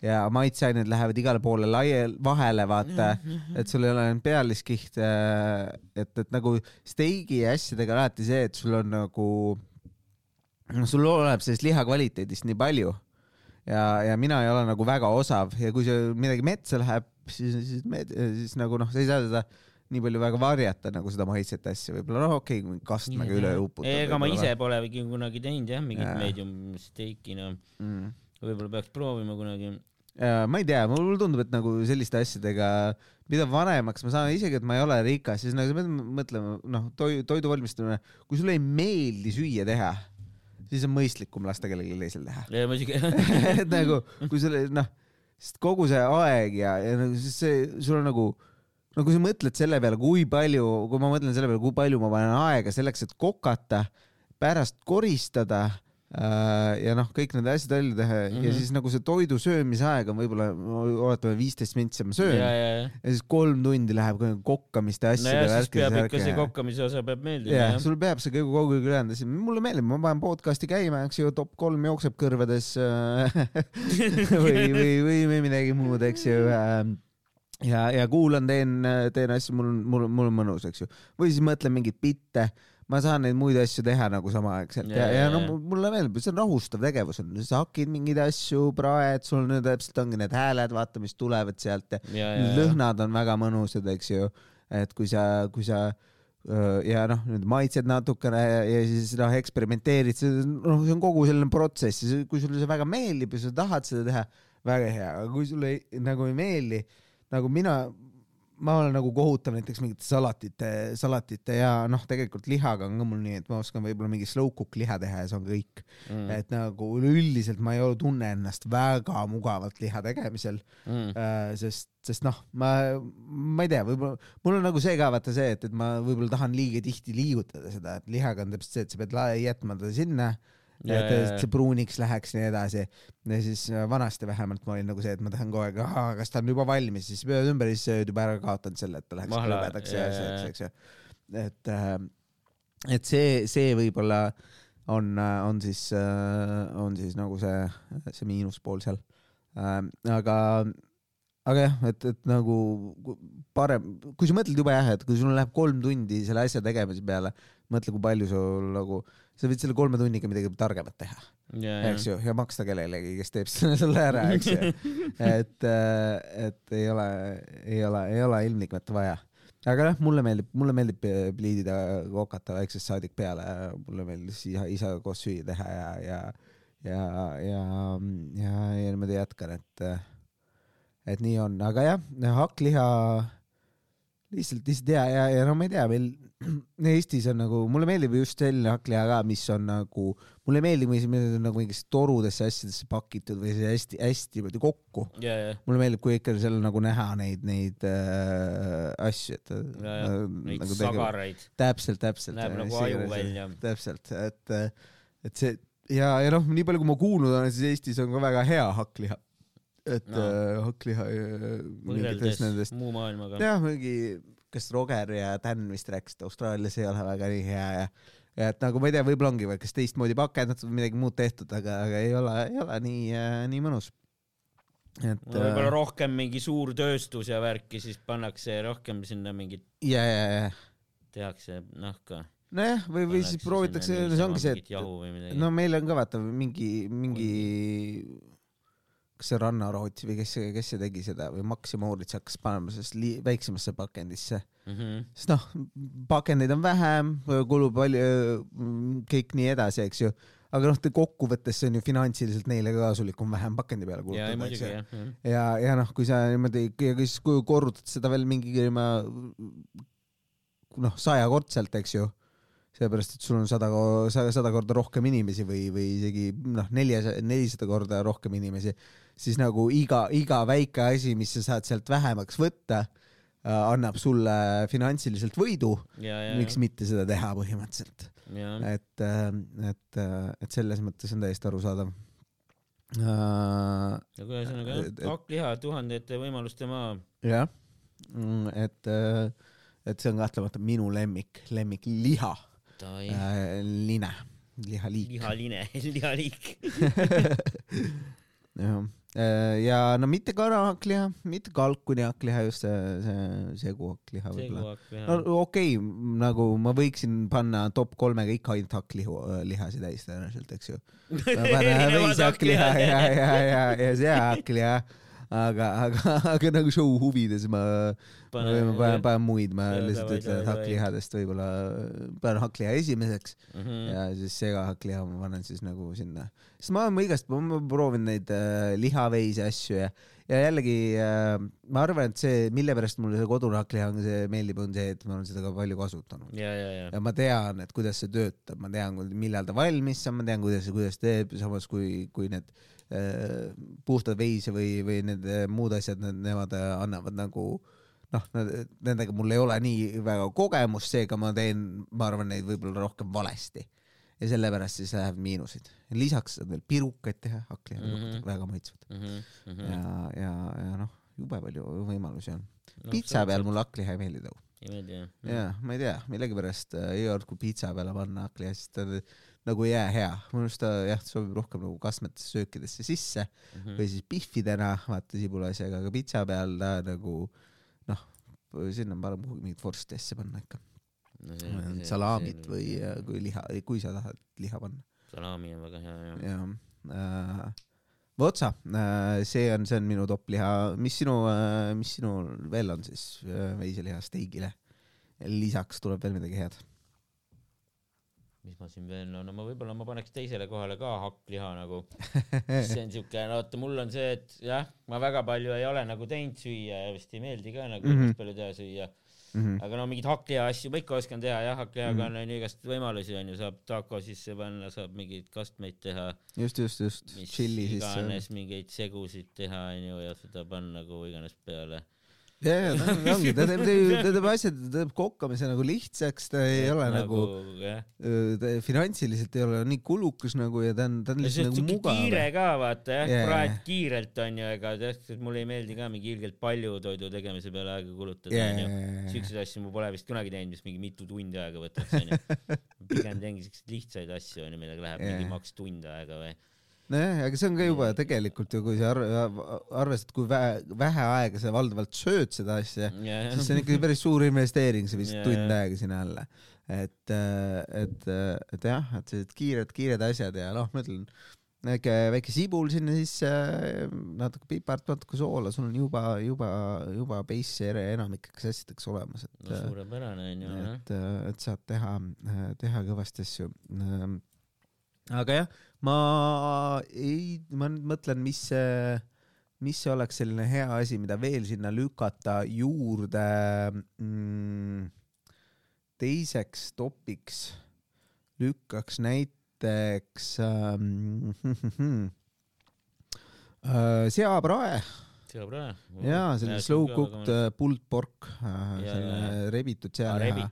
ja maitseained lähevad igale poole laiali, vahele vaata, et sul ei ole ainult pealiskiht, et, et nagu steigi ja asjadega on alati see, et sul on nagu, sul oleneb sellest liha kvaliteedist nii palju. Ja, ja mina ei ole nagu väga osav ja kui see midagi metsa läheb, siis, siis, siis nagu noh, sa ei saa seda nii palju väga varjata nagu seda maitset asja, võib-olla noh, okei okay,, kastmega üle uputada. ega ma ise polegi kunagi teinud jah, mingit medium steiki, no mm.. võib-olla peaks proovima kunagi. Ja ma ei tea, mulle tundub, et nagu selliste asjadega, mida vanemaks ma saan, isegi et ma ei ole rikas, siis nagu sa pead mõtlema, noh, toidu, toidu valmistamine, kui sulle ei meeldi süüa teha, siis on mõistlikum lasta kellelgi teisel teha. et nagu, kui sulle noh, sest kogu see aeg ja, ja nagu see, sul on nagu, no kui sa mõtled selle peale, kui palju, kui ma mõtlen selle peale, kui palju ma panen aega selleks, et kokata, pärast koristada ja noh, kõik need asjad välja teha mm -hmm. ja Mhm. siis nagu see toidu söömise aeg on võib-olla, oletame viisteist mintsi ma söön ja, ja, ja, ja. ja siis kolm tundi läheb kokkamiste asjade nojah, siis peab ikka see kokkamise osa peab meeldima jah, jah. sul peab see kogu kogu aeg ülejäänud asi, mulle meeldib, ma panen podcast'i käima, eks ju, top kolm jookseb kõrvades äh, või, või, või, või midagi muud, eks ju äh, ja, ja kuulan, teen, teen asju, mul on, mul on, mul on mõnus, eks ju. või siis mõtlen mingeid bitte, ma saan neid muid asju teha nagu samaaegselt ja, Ja, ja, no mulle meeldib, see on rahustav tegevus on, sa hakid mingeid asju, praed, sul on täpselt ongi need hääled, vaata, mis tulevad sealt. Ja ja, ja, lõhnad on väga mõnusad, eks ju. et kui sa, kui sa ja noh, nüüd maitsed natukene ja, ja siis noh, eksperimenteerid, noh, see on kogu selline protsess. Ja kui sulle see väga meeldib ja sa tahad seda teha, väga hea, aga kui sulle ei, nagu ei meeldi, nagu mina, ma olen nagu kohutav näiteks mingite salatite, salatite ja noh, tegelikult lihaga on ka mul nii, et ma oskan võib-olla mingi slow cook liha teha ja see on kõik mm.. et nagu üleüldiselt ma ei ole, tunne ennast väga mugavalt liha tegemisel Mm. äh,, sest, sest noh, ma, ma ei tea, võib-olla mul on nagu see ka vaata see, et, et ma võib-olla tahan liiga tihti liigutada seda, et lihaga on täpselt see, et sa pead jätma ta sinna, Ja, et see pruuniks läheks ja nii edasi. ja siis äh, vanasti vähemalt ma olin nagu see, et ma tahan kogu aeg, kas ta on juba valmis, siis pöörad ümber ja siis sa oled juba ära kaotanud selle, et ta läheks krõbedaks ja ja, ja, asjaks, ja. eks ju. et, et see, see võib-olla on, on siis, on siis nagu see, see miinuspool seal. aga, aga jah, et, et nagu parem, kui sa mõtled juba jah, et kui sul läheb kolm tundi selle asja tegemise peale, mõtle, kui palju sul nagu, sa võid selle kolme tunniga midagi targemat teha, ja, eks ju, ja maksta kellelegi, kes teeb selle sulle ära, eks ju. et, et ei ole, ei ole, ei ole ilmtingimata vaja. aga jah, mulle meeldib, mulle meeldib pliidida kokata väiksest saadik peale, mulle meeldis isa, isaga koos süüa teha ja, ja, ja, ja, ja, ja niimoodi jätkan, et, et nii on, aga jah, hakkliha lihtsalt, lihtsalt hea ja, ja no ma ei tea, meil Eestis on nagu, mulle meeldib just selline hakkliha ka, mis on nagu, mulle ei meeldi, kui see meil on nagu mingisse torudesse asjadesse pakitud või see hästi-hästi niimoodi kokku. ja, ja, mulle meeldib, kui ikka seal nagu näha neid, neid äh, asju, et ja, ja äh, neid nagu sagaraid, täpselt, täpselt. näeb nagu aju välja. täpselt, et, et see ja, ja noh, nii palju, kui ma kuulnud olen, siis Eestis on ka väga hea hakkliha. et No. no. hakkliha äh, mingitest nendest, muu maailmaga. jah, mingi, kas Roger ja Dan vist rääkisid, Austraalias ei ole väga nii hea ja ja et nagu ma ei tea, võib-olla ongi või kas teistmoodi pakendatud või midagi muud tehtud, aga, aga ei ole, ei ole nii äh,, nii mõnus. et võib-olla rohkem mingi suur tööstus ja värki, siis pannakse rohkem sinna mingit, ja, ja, ja tehakse nahka. nojah, või, või siis proovitakse, see ongi see, et no meil on ka vaata mingi, mingi, kas see Rannarootsi või kes kes see tegi seda või Maxima Oorits hakkas panema sellest väiksemasse pakendisse, Mhm. sest noh, pakendeid on vähem, kulub palju, kõik nii edasi, eks ju. aga noh, kokkuvõttes see on ju finantsiliselt neile ka kasulikum vähem pakendi peale ja, kulutada, eks ju. jah, jah. ja, ja noh, kui sa niimoodi ja siis kui korrutad seda veel mingi noh, sajakordselt, eks ju, seepärast, et sul on sada, sada korda rohkem inimesi või, või isegi noh, neljasaja, nelisada korda rohkem inimesi, siis nagu iga, iga väike asi, mis sa saad sealt vähemaks võtta, annab sulle finantsiliselt võidu, ja, ja, miks mitte seda teha põhimõtteliselt. ja, et, et, et selles mõttes on täiesti arusaadav. aga ühesõnaga jah, hakkliha tuhandete võimaluste maa. jah, et, et see on kahtlemata minu lemmik, lemmikliha, line, lihaliik. lihaline, lihaliik. jah, ja no mitte kanahakkliha, mitte kalkuni hakkliha, just see, see seguhakkliha võib-olla. no okei okay,, nagu ma võiksin panna top kolmega ikka ainult hakklihu, lihasid täis tõenäoliselt, eks ju. veishakkliha ja, ja, ja, ja seahakkliha, aga, aga, aga nagu show huvides ma ma panen, panen muid, ma Jaa, lihtsalt ütlen, et hakklihadest võib-olla panen hakkliha esimeseks Mhm. ja siis segahakkliha ma panen siis nagu sinna. sest ma olen igast, ma olen proovinud neid äh, lihaveisi asju ja, ja jällegi äh, ma arvan, et see, mille pärast mulle see kodune hakkliha on, see meeldib, on see, et ma olen seda ka palju kasutanud. ja, ja, ja. ja ma tean, et kuidas see töötab, ma tean, millal ta valmis saab, ma tean, kuidas, kuidas teeb, samas kui, kui need puhtad veise või, või need äh, muud asjad, nemad äh, annavad nagu noh, nendega mul ei ole nii väga kogemust, seega ma teen, ma arvan, neid võib-olla rohkem valesti. ja sellepärast siis läheb miinuseid. lisaks saad veel pirukaid teha, hakklihapirukaid mm Mhm. -hmm. väga maitsvad Mhm, mhm. ja, ja, ja noh, jube palju võimalusi on. No, pitsa peal mulle hakkliha ei meeldi too. ei meeldi jah? jaa, ma ei tea, millegipärast äh, iga kord, kui pitsa peale panna hakkliha, siis ta nagu ei jää hea. minu arust ta jah, sobib rohkem nagu kastmetesse söökidesse sisse Mhm. või siis pihvidena, vaata sibula asjaga, aga pitsa peal ta nagu noh, sinna on parem mingit vorsti asja panna ikka. salaamit või äh, kui liha, kui sa tahad liha panna. salami on väga hea jah. jah äh,. Votsa äh,, see on, see on minu top liha, mis sinu äh,, mis sinul veel on siis äh, veiseliha steigile? lisaks tuleb veel midagi head mis ma siin veel, no, no ma võib-olla ma paneks teisele kohale ka hakkliha nagu. see on siuke, no vaata, mul on see, et jah, ma väga palju ei ole nagu teinud süüa ja vist ei meeldi ka nagu mm -hmm. palju teha süüa mm. -hmm. aga no mingeid hakkliha asju ma ikka oskan teha jah, hakklihaga mm -hmm. on ju igast võimalusi onju, saab taco sisse panna, saab mingeid kastmeid teha. just, just, just. mis iganes mingeid segusid teha onju ja seda panna kuhu iganes peale ja, ja ta ongi, ta teeb, ta teeb asjad, ta teeb kokkamise nagu lihtsaks, ta ei ja, ole nagu, nagu, finantsiliselt ei ole nii kulukas nagu ja ta on, ta on lihtsalt nagu mugav. kiire ka vaata jah yeah., praed kiirelt onju, ega tead, mulle ei meeldi ka mingi ilgelt palju toidu tegemise peale aega kulutada onju yeah.. siukseid asju ma pole vist kunagi teinud, mis mingi mitu tundi aega võtaks onju. pigem teengi siukseid lihtsaid asju onju, millega läheb yeah. mingi maks tund aega või nojah, aga see on ka juba tegelikult ju, kui sa arv, arvestad, kui vähe, vähe aega sa valdavalt sööd seda asja yeah., siis see on ikkagi päris suur investeering, sa viskad yeah. tund aega sinna alla. et, et, et jah, et sellised kiired, kiired asjad ja noh, ma ütlen, väike, väike sibul sinna sisse, natuke pipart, natuke soola, sul on juba, juba, juba base enamikeks asjadeks olemas, et no suurepärane onju. et, et saad teha, teha kõvasti asju. aga jah ma ei, ma nüüd mõtlen, mis see, mis see oleks selline hea asi, mida veel sinna lükata juurde mm,. teiseks topiks lükkaks näiteks ähm, äh, seaprae. Jaa, selline slow cooked äh, pulled pork, äh, selline rebitud sealiha.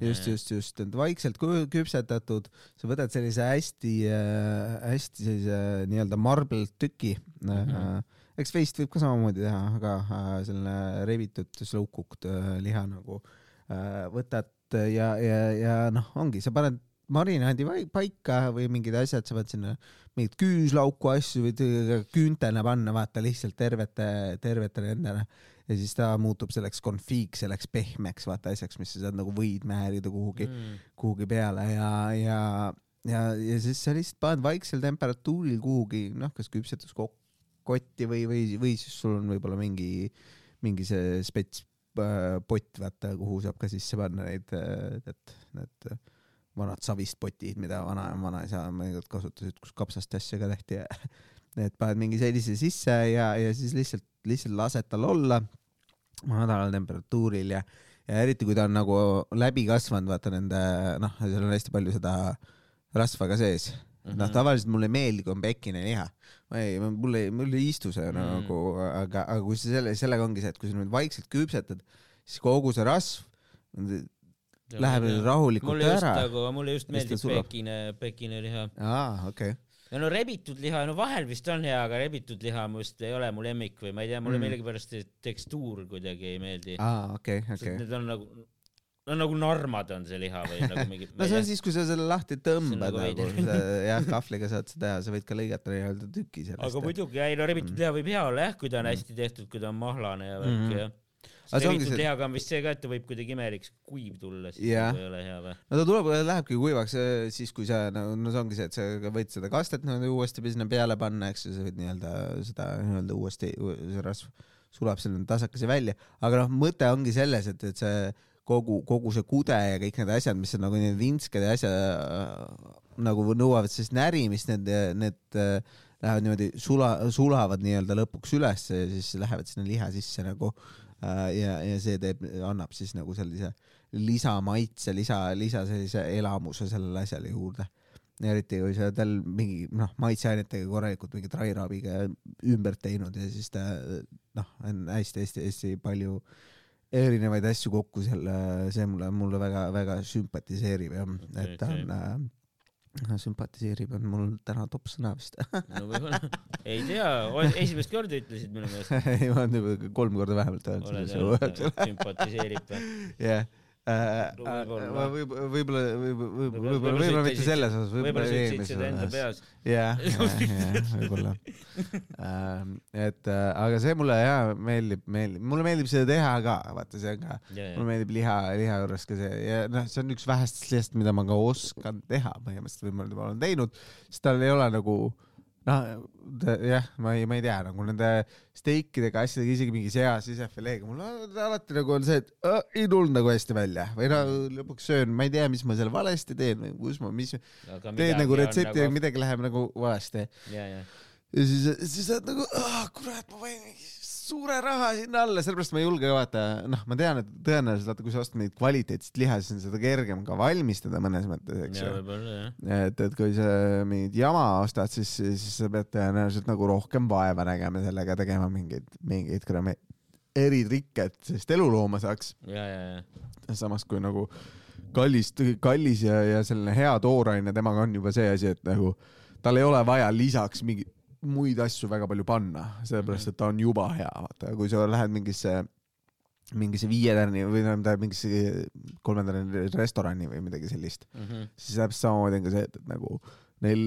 just, just, just, et vaikselt küpsetatud, sa võtad sellise hästi, äh, hästi sellise nii-öelda marbled tüki mm. -hmm. eks veist võib ka samamoodi teha, aga selline rebitud slow cooked liha nagu võtad ja, ja, ja noh, ongi, sa paned marinaadi paika või mingid asjad, sa pead sinna mingit küüslauku asju või küüntena panna, vaata lihtsalt tervete, tervete nendele ja siis ta muutub selleks konfiiks, selleks pehmeks, vaata asjaks, mis sa saad nagu võid määrida kuhugi mm., kuhugi peale ja, ja, ja, ja siis sa lihtsalt paned vaiksel temperatuuril kuhugi, noh, kas küpsetuskotti või, või, või siis sul on võib-olla mingi, mingi see spets äh, pott, vaata, kuhu saab ka sisse panna neid, äh, et need, need vanad savist potid, mida vana, vanaisa mõnikord kasutasid, kus kapsast asja ka tehti et paned mingi sellise sisse ja, ja siis lihtsalt, lihtsalt lased tal olla madalal temperatuuril ja, ja eriti kui ta on nagu läbi kasvanud, vaata nende, noh, seal on hästi palju seda rasva ka sees mm -hmm.. noh, tavaliselt mulle ei meeldi, kui on pekine liha. ma ei, mulle, mulle ei istu see mm -hmm. nagu, aga, aga kui sa selle, sellega ongi see, et kui sa nüüd vaikselt küpsetad, siis kogu see rasv läheb rahulikult mulle ära. Nagu, mulle just meeldib pekine, pekine liha. aa, okei okay. ja no rebitud liha, no vahel vist on hea, aga rebitud liha mu just ei ole mu lemmik või ma ei tea, mulle mm. millegipärast tekstuur kuidagi ei meeldi. aa, okei okay,, okei okay.. Need on nagu, no nagu narmad on see liha või nagu mingi no see on siis, kui sa selle lahti tõmbad nagu, nagu jah, kahvliga saad seda teha, sa võid ka lõigata nii-öelda tüki sellest. aga muidugi, ei no rebitud mm. liha võib hea olla jah, kui ta on mm. hästi tehtud, kui ta on mahlane ja värk mm. ja see... lihaga on vist see ka, et ta võib kuidagi imeliks kuiv tulla, siis yeah. ei ole hea või? no ta tuleb, lähebki kuivaks siis, kui sa, no, no see ongi see, et sa võid seda kastet nagu uuesti sinna peale panna, eks ju, sa võid nii-öelda seda nii-öelda uuesti, see rasv sulab selle tasakese välja, aga noh, mõte ongi selles, et, et see kogu, kogu see kude ja kõik need asjad, mis on nagu need vintsked ja asjad nagu nõuavad sellist närimist, need, need lähevad niimoodi sula, sulavad nii-öelda lõpuks ülesse ja siis lähevad sinna liha sisse nagu äh, Äh, ja, ja see teeb, annab siis nagu sellise lisamaitse, lisa, lisa sellise elamuse sellele asjale juurde. eriti kui sa oled tal mingi noh, maitseainetega korralikult mingit rairaabiga ümber teinud ja siis ta noh, on hästi-hästi-hästi palju erinevaid asju kokku selle, see mulle, mulle väga-väga sümpatiseerib jah okay,, et ta on okay äh, sümpatiseerib on mul täna top sõna vist no võib-olla, ei tea, esimest korda ütlesid minu meelest. ei, ma olen juba kolm korda vähemalt öelnud. sümpatiseerib või? jah võib-olla, võib-olla, võib-olla, võib-olla, võib-olla mitte selles osas, võib-olla eelmises osas. jah, jah, võib-olla. Ähm, et äh, aga see mulle ja meeldib, meeldib, mulle meeldib seda teha ka, vaata see on ka, mulle meeldib liha, liha juures ka see ja noh, see on üks vähestest asjadest, mida ma ka oskan teha põhimõtteliselt või ma olen teinud, sest tal ei ole nagu noh, jah, ma ei, ma ei tea nagu nende steikidega, asjadega, isegi mingi sea sisefileega, mul alati nagu on see, et äh, ei tulnud nagu hästi välja. Või no lõpuks söön, ma ei tea, mis ma seal valesti teen või kus ma, mis teed nagu retsepti ja midagi läheb nagu valesti. Ja, siis, siis oled nagu, kurat, ma panin mingi suure raha sinna alla, sellepärast ma ei julge vaata, noh, ma tean, et tõenäoliselt vaata, kui sa ostad mingit kvaliteetset liha, siis on seda kergem ka valmistada mõnes mõttes, eks ju. et, et kui sa mingit jama ostad, siis, siis sa pead tõenäoliselt nagu rohkem vaeva nägema sellega, tegema mingeid, mingeid kuradi eritrikke, et sellest elulooma saaks. ja, ja, ja, samas kui nagu kallis, kallis ja, ja selline hea tooraine temaga on juba see asi, et nagu tal ei ole vaja lisaks mingeid muid asju väga palju panna, sellepärast et ta on juba hea, vaata, kui sa lähed mingisse mingisse viie tärni või tähendab mingisse kolme tärni restorani või midagi sellist, Mhm. siis täpselt samamoodi on ka see, et, et nagu neil,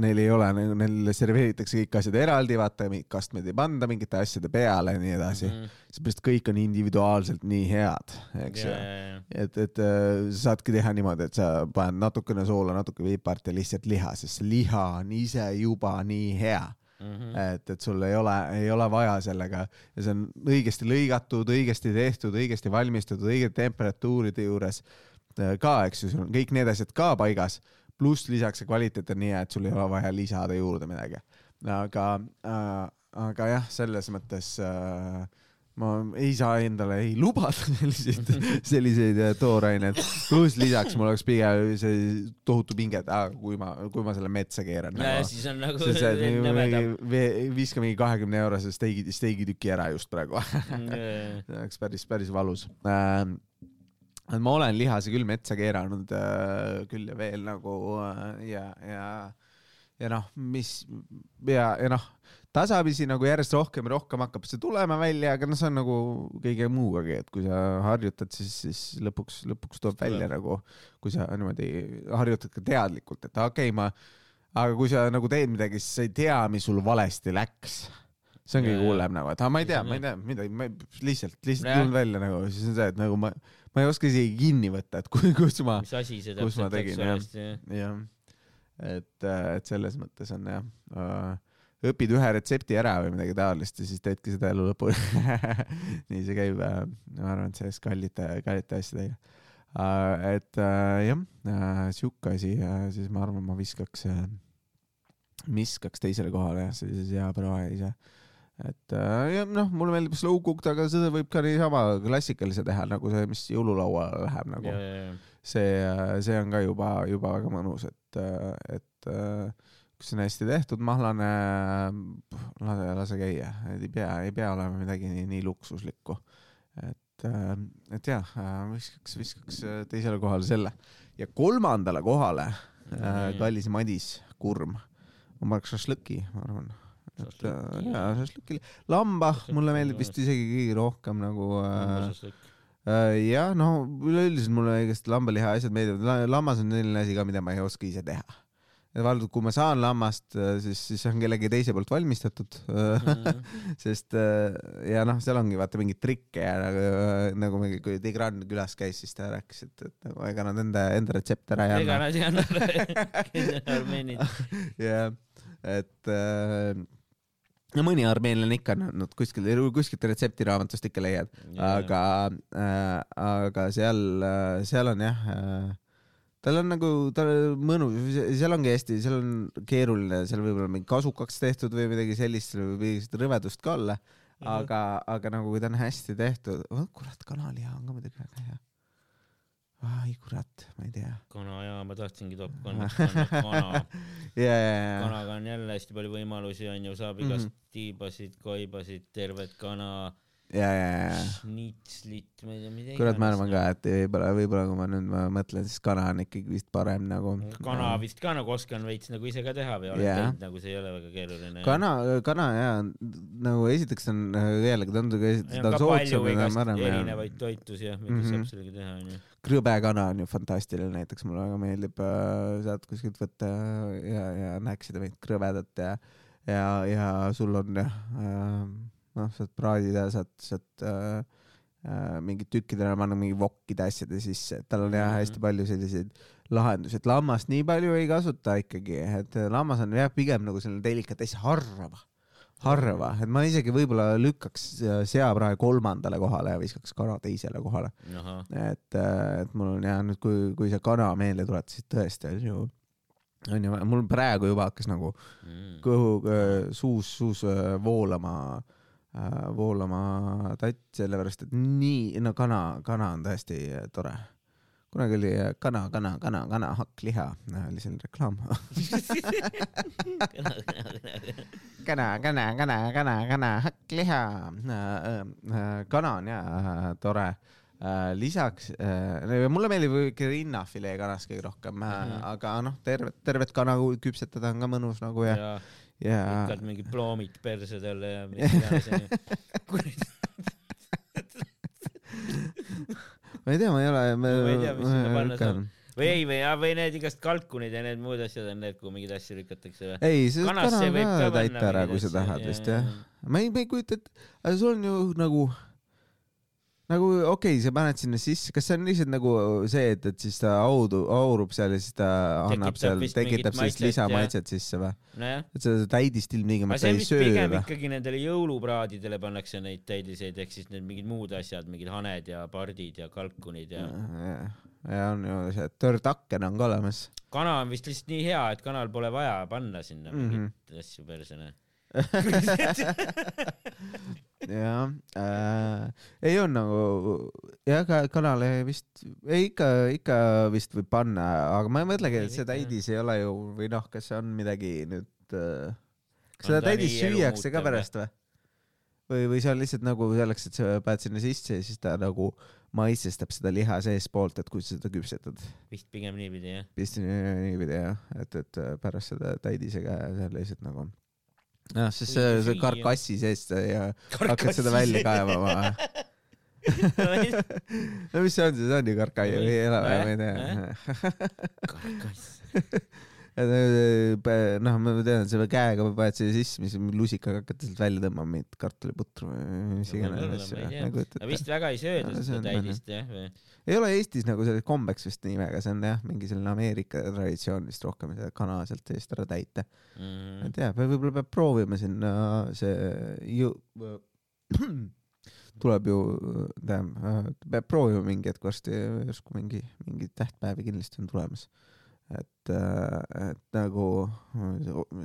neil ei ole neile serveeritakse kõik asjad eraldi, vaata, mingit kastmeid ei panda mingite asjade peale ja nii edasi, Mhm. seepärast kõik on individuaalselt nii head, eks ju. ja, ja, ja, et, et äh, sa saadki teha niimoodi, et sa paned natukene soola, natuke piipart ja lihtsalt liha, sest see liha on ise juba nii hea, Mhm. et, et sul ei ole, ei ole vaja sellega. Ja see on õigesti lõigatud, õigesti tehtud, õigesti valmistatud, õigete temperatuuride juures äh, ka, eks ju, sul on kõik need asjad ka paigas, pluss lisaks see kvaliteet on nii hea, et sul ei ole vaja lisada juurde midagi. aga äh,, aga jah, selles mõttes äh, ma ei saa endale ei lubada selliseid, selliseid äh, tooraineid, pluss lisaks mul oleks pigem see tohutu pinge, et aa, kui ma, kui ma selle metsa keeran ja, nagu. siis on nagu et mingi- viska mingi kahekümne eurose steigi, steigitüki ära just praegu. See oleks päris, päris valus ähm,. Ma olen lihase küll metsa keeranud äh, küll ja veel nagu äh, ja, ja, ja noh, mis ja, ja noh, tasapisi nagu järjest rohkem ja rohkem hakkab see tulema välja, aga noh, see on nagu kõige muugagi, et kui sa harjutad, siis, siis lõpuks, lõpuks tuleb välja nagu, kui sa niimoodi harjutad ka teadlikult, et okei okay,, ma, aga kui sa nagu teed midagi, siis sa ei tea, mis sul valesti läks. See on kõige hullem nagu, et ma ei tea, ma ei tea midagi, ma lihtsalt, lihtsalt tulnud välja nagu, siis on see, et nagu ma, ma ei oska isegi kinni võtta, et kui, kus ma, kus ma tegin, jah. jah. et, et selles mõttes on jah uh,, õpid ühe retsepti ära või midagi taolist ja siis teedki seda elu lõpuni nii see käib uh,, ma arvan, et sellest kallite, kallite asjadega uh,. et uh, jah uh,, sihuke asi uh,, siis ma arvan, ma viskaks uh,, viskaks teisele kohale jah, sellises hea proa ise et äh, ja noh, mulle meeldib slow cooked, aga seda võib ka niisama klassikalise teha, nagu see, mis jõululauale läheb nagu ja, ja, see, see on ka juba, juba väga mõnus, et, et äh, kui see on hästi tehtud, mahlane, lase, lase käia, et ei pea, ei pea olema midagi nii, nii luksuslikku. et, et jah, viskaks, viskaks äh, teisele kohale selle ja kolmandale kohale äh, kallis Madis Kurm, ma paneks šašlõki, ma arvan. Äh, jaa, šašlõki, lamba, mulle Šašlõki meeldib vist isegi kõige rohkem nagu äh. Äh, jah, no üleüldiselt mulle igast lambaliha asjad meeldivad, lammas on selline asi ka, mida ma ei oska ise teha. vaata, kui ma saan lammast, siis, siis see on kellegi teise poolt valmistatud, Mhm. sest äh, ja noh, seal ongi vaata mingeid trikke ja nagu, nagu mingi, kui Tigran külas käis, siis ta rääkis, et, et nagu ega nad enda, enda retsepte ära ei ega anna. nad ei anna armeenid. jah, et äh, no mõni armeenlane ikka on andnud kuskil, kuskilt retseptiraamatust ikka leiad, aga äh,, aga seal, seal on jah äh,, tal on nagu, tal on mõnus, seal ongi hästi, seal on keeruline, seal võib olla mingi kasukaks tehtud või midagi sellist, seal võib mingit rõvedust ka olla, aga, aga nagu kui ta on hästi tehtud, oh kurat, kanaliha on ka muidugi väga hea. Ai kurat, ma ei tea. kana jaa, ma tahtsingi top kolme panna, kana. ja, ja, ja, kanaga on jälle hästi palju võimalusi onju, saab Mhm. igast tiibasid, koibasid, tervet kana, ja, ja, ja, šnitslit, ma ei tea, mida kurat, ma arvan ka, et võib-olla, võib-olla kui ma nüüd ma mõtlen, siis kana on ikkagi vist parem nagu. kana vist ka nagu oskan veits nagu ise ka teha või olen Jaa. teinud nagu see ei ole väga keeruline. kana, kana ja nagu esiteks on jällegi on, ta on soodsam ja ja erinevaid toitusi jah, mida Mhm. saab sellega teha onju. Krõbekana on ju fantastiline, näiteks mulle väga meeldib, saad kuskilt võtta ja, ja näksida mingit krõbedat ja, ja, ja sul on jah äh, noh, saad praadida, saad, saad äh, äh, mingid tükkidele panna mingi vokkide asjade sisse, et tal on jah Mhm. hästi palju selliseid lahendusi, et lammast nii palju ei kasuta ikkagi, et lammas on jah pigem nagu selline delikatess harva, harva, et ma isegi võib-olla lükkaks äh, seaprae kolmandale kohale ja viskaks kana teisele kohale, et, et mul on jah nüüd, kui, kui see kana meelde tuletas, siis tõesti on ju, on ju, mul praegu juba hakkas nagu Mm. kõhu, suus, suus äh, voolama, voolama tatt, sellepärast et nii, no kana, kana on tõesti äh, tore. Kunagi oli äh, kana, kana, kana, kana, hakkliha, oli selline reklaam. kana, kana, kana, kana, kana, hakkliha. kana on ja äh, tore. lisaks, mulle meeldib ikka rinnafilee kanast kõige rohkem mm. -hmm. aga noh, tervet, tervet kana küpsetada on ka mõnus nagu ja, ja ja lükkad mingid ploomid perse talle ja mis iganes onju. ma ei tea, ma ei ole. Ma ei tea, mis sinna panna saab. või ei, või, või need igast kalkunid ja need muud asjad on need, kuhu mingeid asju lükatakse või? ei, see kana võib ka täita ära, kui sa tahad vist jah. ma ei, ma ei kujuta ette, aga sul on ju nagu, nagu okei okay,, sa paned sinna sisse, kas see on lihtsalt nagu see, et, et siis ta audu, aurub seal ja siis ta annab seal, tekitab sellist maitset, lisamaitset sisse või? nojah. et seda täidist ilmtingimata ei söö pigem või? ikkagi nendele jõulupraadidele pannakse neid täidiseid, ehk siis need mingid muud asjad, mingid haned ja pardid ja kalkunid ja ja on ju see törtaken on ka olemas. kana on vist lihtsalt nii hea, et kanal pole vaja panna sinna Mhm. mingeid asju persele. jah äh,, ei on nagu, jah, ka kanale vist, ei ikka, ikka vist võib panna, aga ma ei mõtlegi, et jah. täidis ei ole ju või noh, kas see on midagi nüüd äh,, kas seda nii süüakse ka pärast või? või, või see on lihtsalt nagu selleks, et sa paned sinna sisse ja siis ta nagu maitsestab seda liha seestpoolt, et kui sa seda küpsetad. vist pigem niipidi jah. vist nii- niipidi jah, et, et pärast seda täidisega seal lihtsalt nagu jah, see, Õige see süüa. karkassi seest ja hakkad seda välja kaevama. no mis see on, see on ju karkai või või, ma ei tea. karkass. noh, ma tean, et sa käega paned siia sisse, mis lusikaga hakkad sealt välja tõmbama mingit kartuliputru või mis iganes asju. nagu et, no vist väga ei sööda seda täidist jah või? ei ole Eestis nagu sellist kombeks vist nii väga, see on jah, mingi selline Ameerika traditsioon vist rohkem seda kana sealt seest ära täita. Mhm. ei tea, võib-olla peab proovima sinna see ju tuleb ju, tähendab, peab proovima mingi hetk varsti, järsku mingi, mingi tähtpäevi kindlasti on tulemas. et, et nagu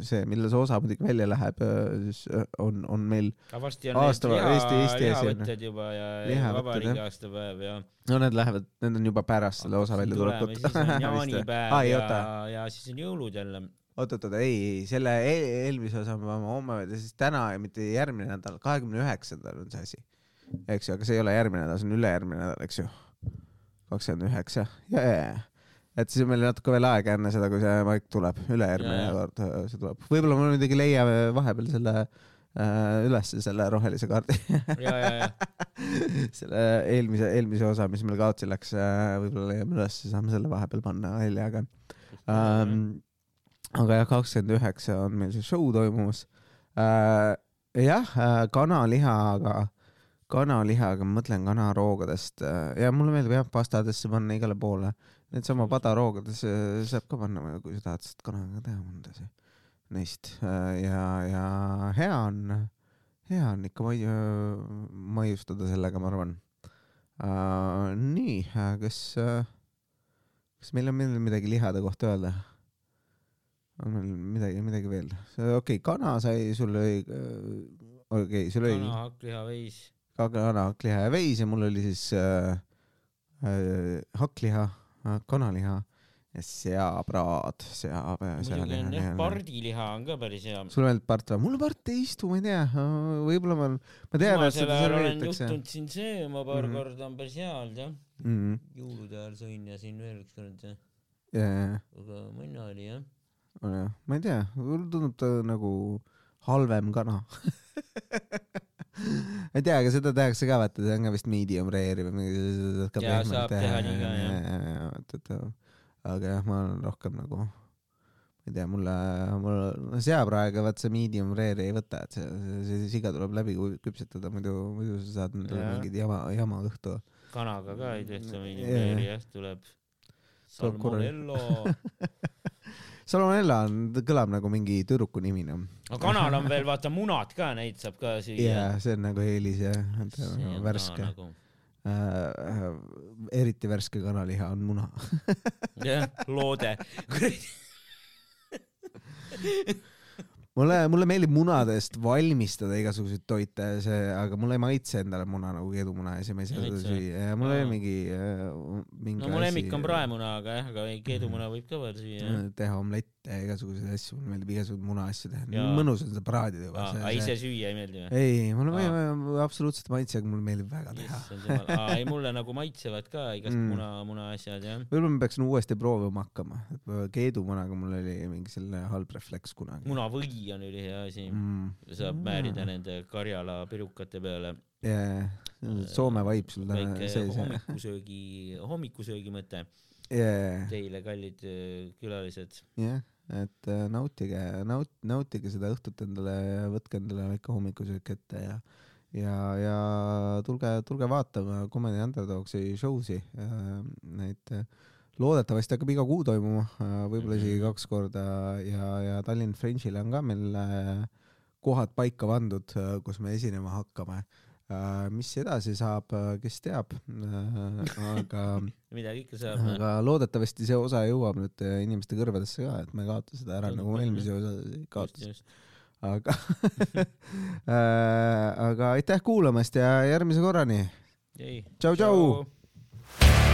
see, millal see osa muidugi välja läheb, siis on, on meil, varsti on Aasta- liha, Eesti- Eesti lihavõtted juba ja, ja Lihavõtted, vabariigi aastapäev ja no need lähevad, need on juba pärast selle osa välja tulekut. siis on jaanipäev aa, ei ja ja siis on jõulud jälle. oot, oot, oot, ei, ei, selle eel- eelmise osa me peame homme, siis täna ja mitte järgmine nädal, kahekümne üheksandal on see asi. eks ju, aga see ei ole järgmine nädal, see on ülejärgmine nädal, eks ju. kakskümmend üheksa, ja, ja, ja. Et siis on meil natuke veel aega enne seda, kui see maik tuleb, ülejärgmine kord äh, see tuleb. võib-olla me muidugi leiame vahepeal selle äh, ülesse selle rohelise kaardi selle eelmise, eelmise osa, mis meil kaotsi läks, võib-olla leiame üles, saame selle vahepeal panna välja, aga ähm,. aga jah, kakskümmend üheksa on meil see show toimumas äh,. jah äh,, kanalihaga, kanalihaga, ma mõtlen kanaroogadest äh, ja mulle meeldib jah pastadesse panna igale poole. Needsama padaroogadesse saab ka panna, kui sa tahad seda kanaga teha mõndasi neist äh, ja, ja hea on, hea on ikka mai-, maiustada sellega, ma arvan uh,. nii, kas uh,, kas meil on meil midagi lihade kohta öelda? on meil midagi, midagi veel? okei okay,, kana sai, sul oli, okei okay,, sul oli kana, hakkliha, veis. ka kana, hakkliha ja veis ja mul oli siis äh, äh, hakkliha, kanaliha ja seapraad, on jah, sealiha. pardiliha on ka päris hea. sul meeldib part või? mulle part ei istu, ma ei tea, võib-olla ma, ma tean, et seda serveeritakse. juhtunud siin sööma paar Mhm. korda, on päris hea olnud jah. Mm, jõulude ajal sõin ja siin veel üks kord jah, ja, ja, aga mõnna oli jah. ja, ma ei tea, mulle tundub ta nagu halvem kana. ma ei tea, aga seda tehakse ka, vaata, see on ka vist medium rare või mingi. Jaa, saab teha nii ka, jah. jah. aga jah, ma olen rohkem nagu, ma ei tea, mulle, mul seapraega vaat see medium rare'i ei võta, et see, see, see siga tuleb läbi kü- küpsetada, muidu, muidu sa saad endale Jaa. mingit jama, jama õhtu. kanaga ka ei tehta Jaa. mingi jah, tuleb salmonello. Salmonella on, kõlab nagu mingi tüdruku nimi noh. aga kanal on veel vaata munad ka, neid saab ka süüa jaa, see on nagu eelis See on värske ka nagu äh,. eriti värske kanaliha on muna. jah, loode. mulle, mulle meeldib munadest valmistada igasuguseid toite, see, aga mulle ei maitse endale muna nagu kedumuna ja siis ma ei saa seda süüa. Ja mul oli mingi, mingi no mu lemmik on praemuna, aga jah, aga keedumuna võib ka veel süüa teha omlette ja igasuguseid asju, mulle meeldib igasuguseid munaasju teha, Jaa. mõnus on seda praadida juba. aga ise süüa ei meeldi või? ei, mulle ei, absoluutselt ei maitse, aga mulle meeldib väga teha. aa ei mulle nagu maitsevad ka igast Mm. muna, munaasjad jah. võib-olla ma peaksin uuesti proovima hakkama, keedumunaga mul oli mingi selline halb refleks kunagi. munavõi on ülihea asi, mm.. saab määrida nende Karjala pirukate peale. yeah.. Soome vibe sul täna sees. hommikusöögi, hommikusöögi mõte jah, teile, kallid öö, külalised. jah, et äh, nautige, naut-, nautige seda õhtut endale ja võtke endale väike hommikusöök ette ja ja, ja tulge, tulge vaatama Comedy Underdogsi show si. Neid äh, loodetavasti hakkab iga kuu toimuma, võib-olla isegi Mhm. kaks korda ja, ja Tallinn Fringe'ile on ka meil äh, kohad paika pandud, kus me esinema hakkame. Mis edasi saab, kes teab, aga midagi ikka saab. aga loodetavasti see osa jõuab nüüd äh, inimeste kõrvadesse ka, et ma ei kaota seda ära Tundub nagu eelmise osa kaotas, aga äh, aga aitäh kuulamast ja järgmise korrani. just. Tšau, tšau!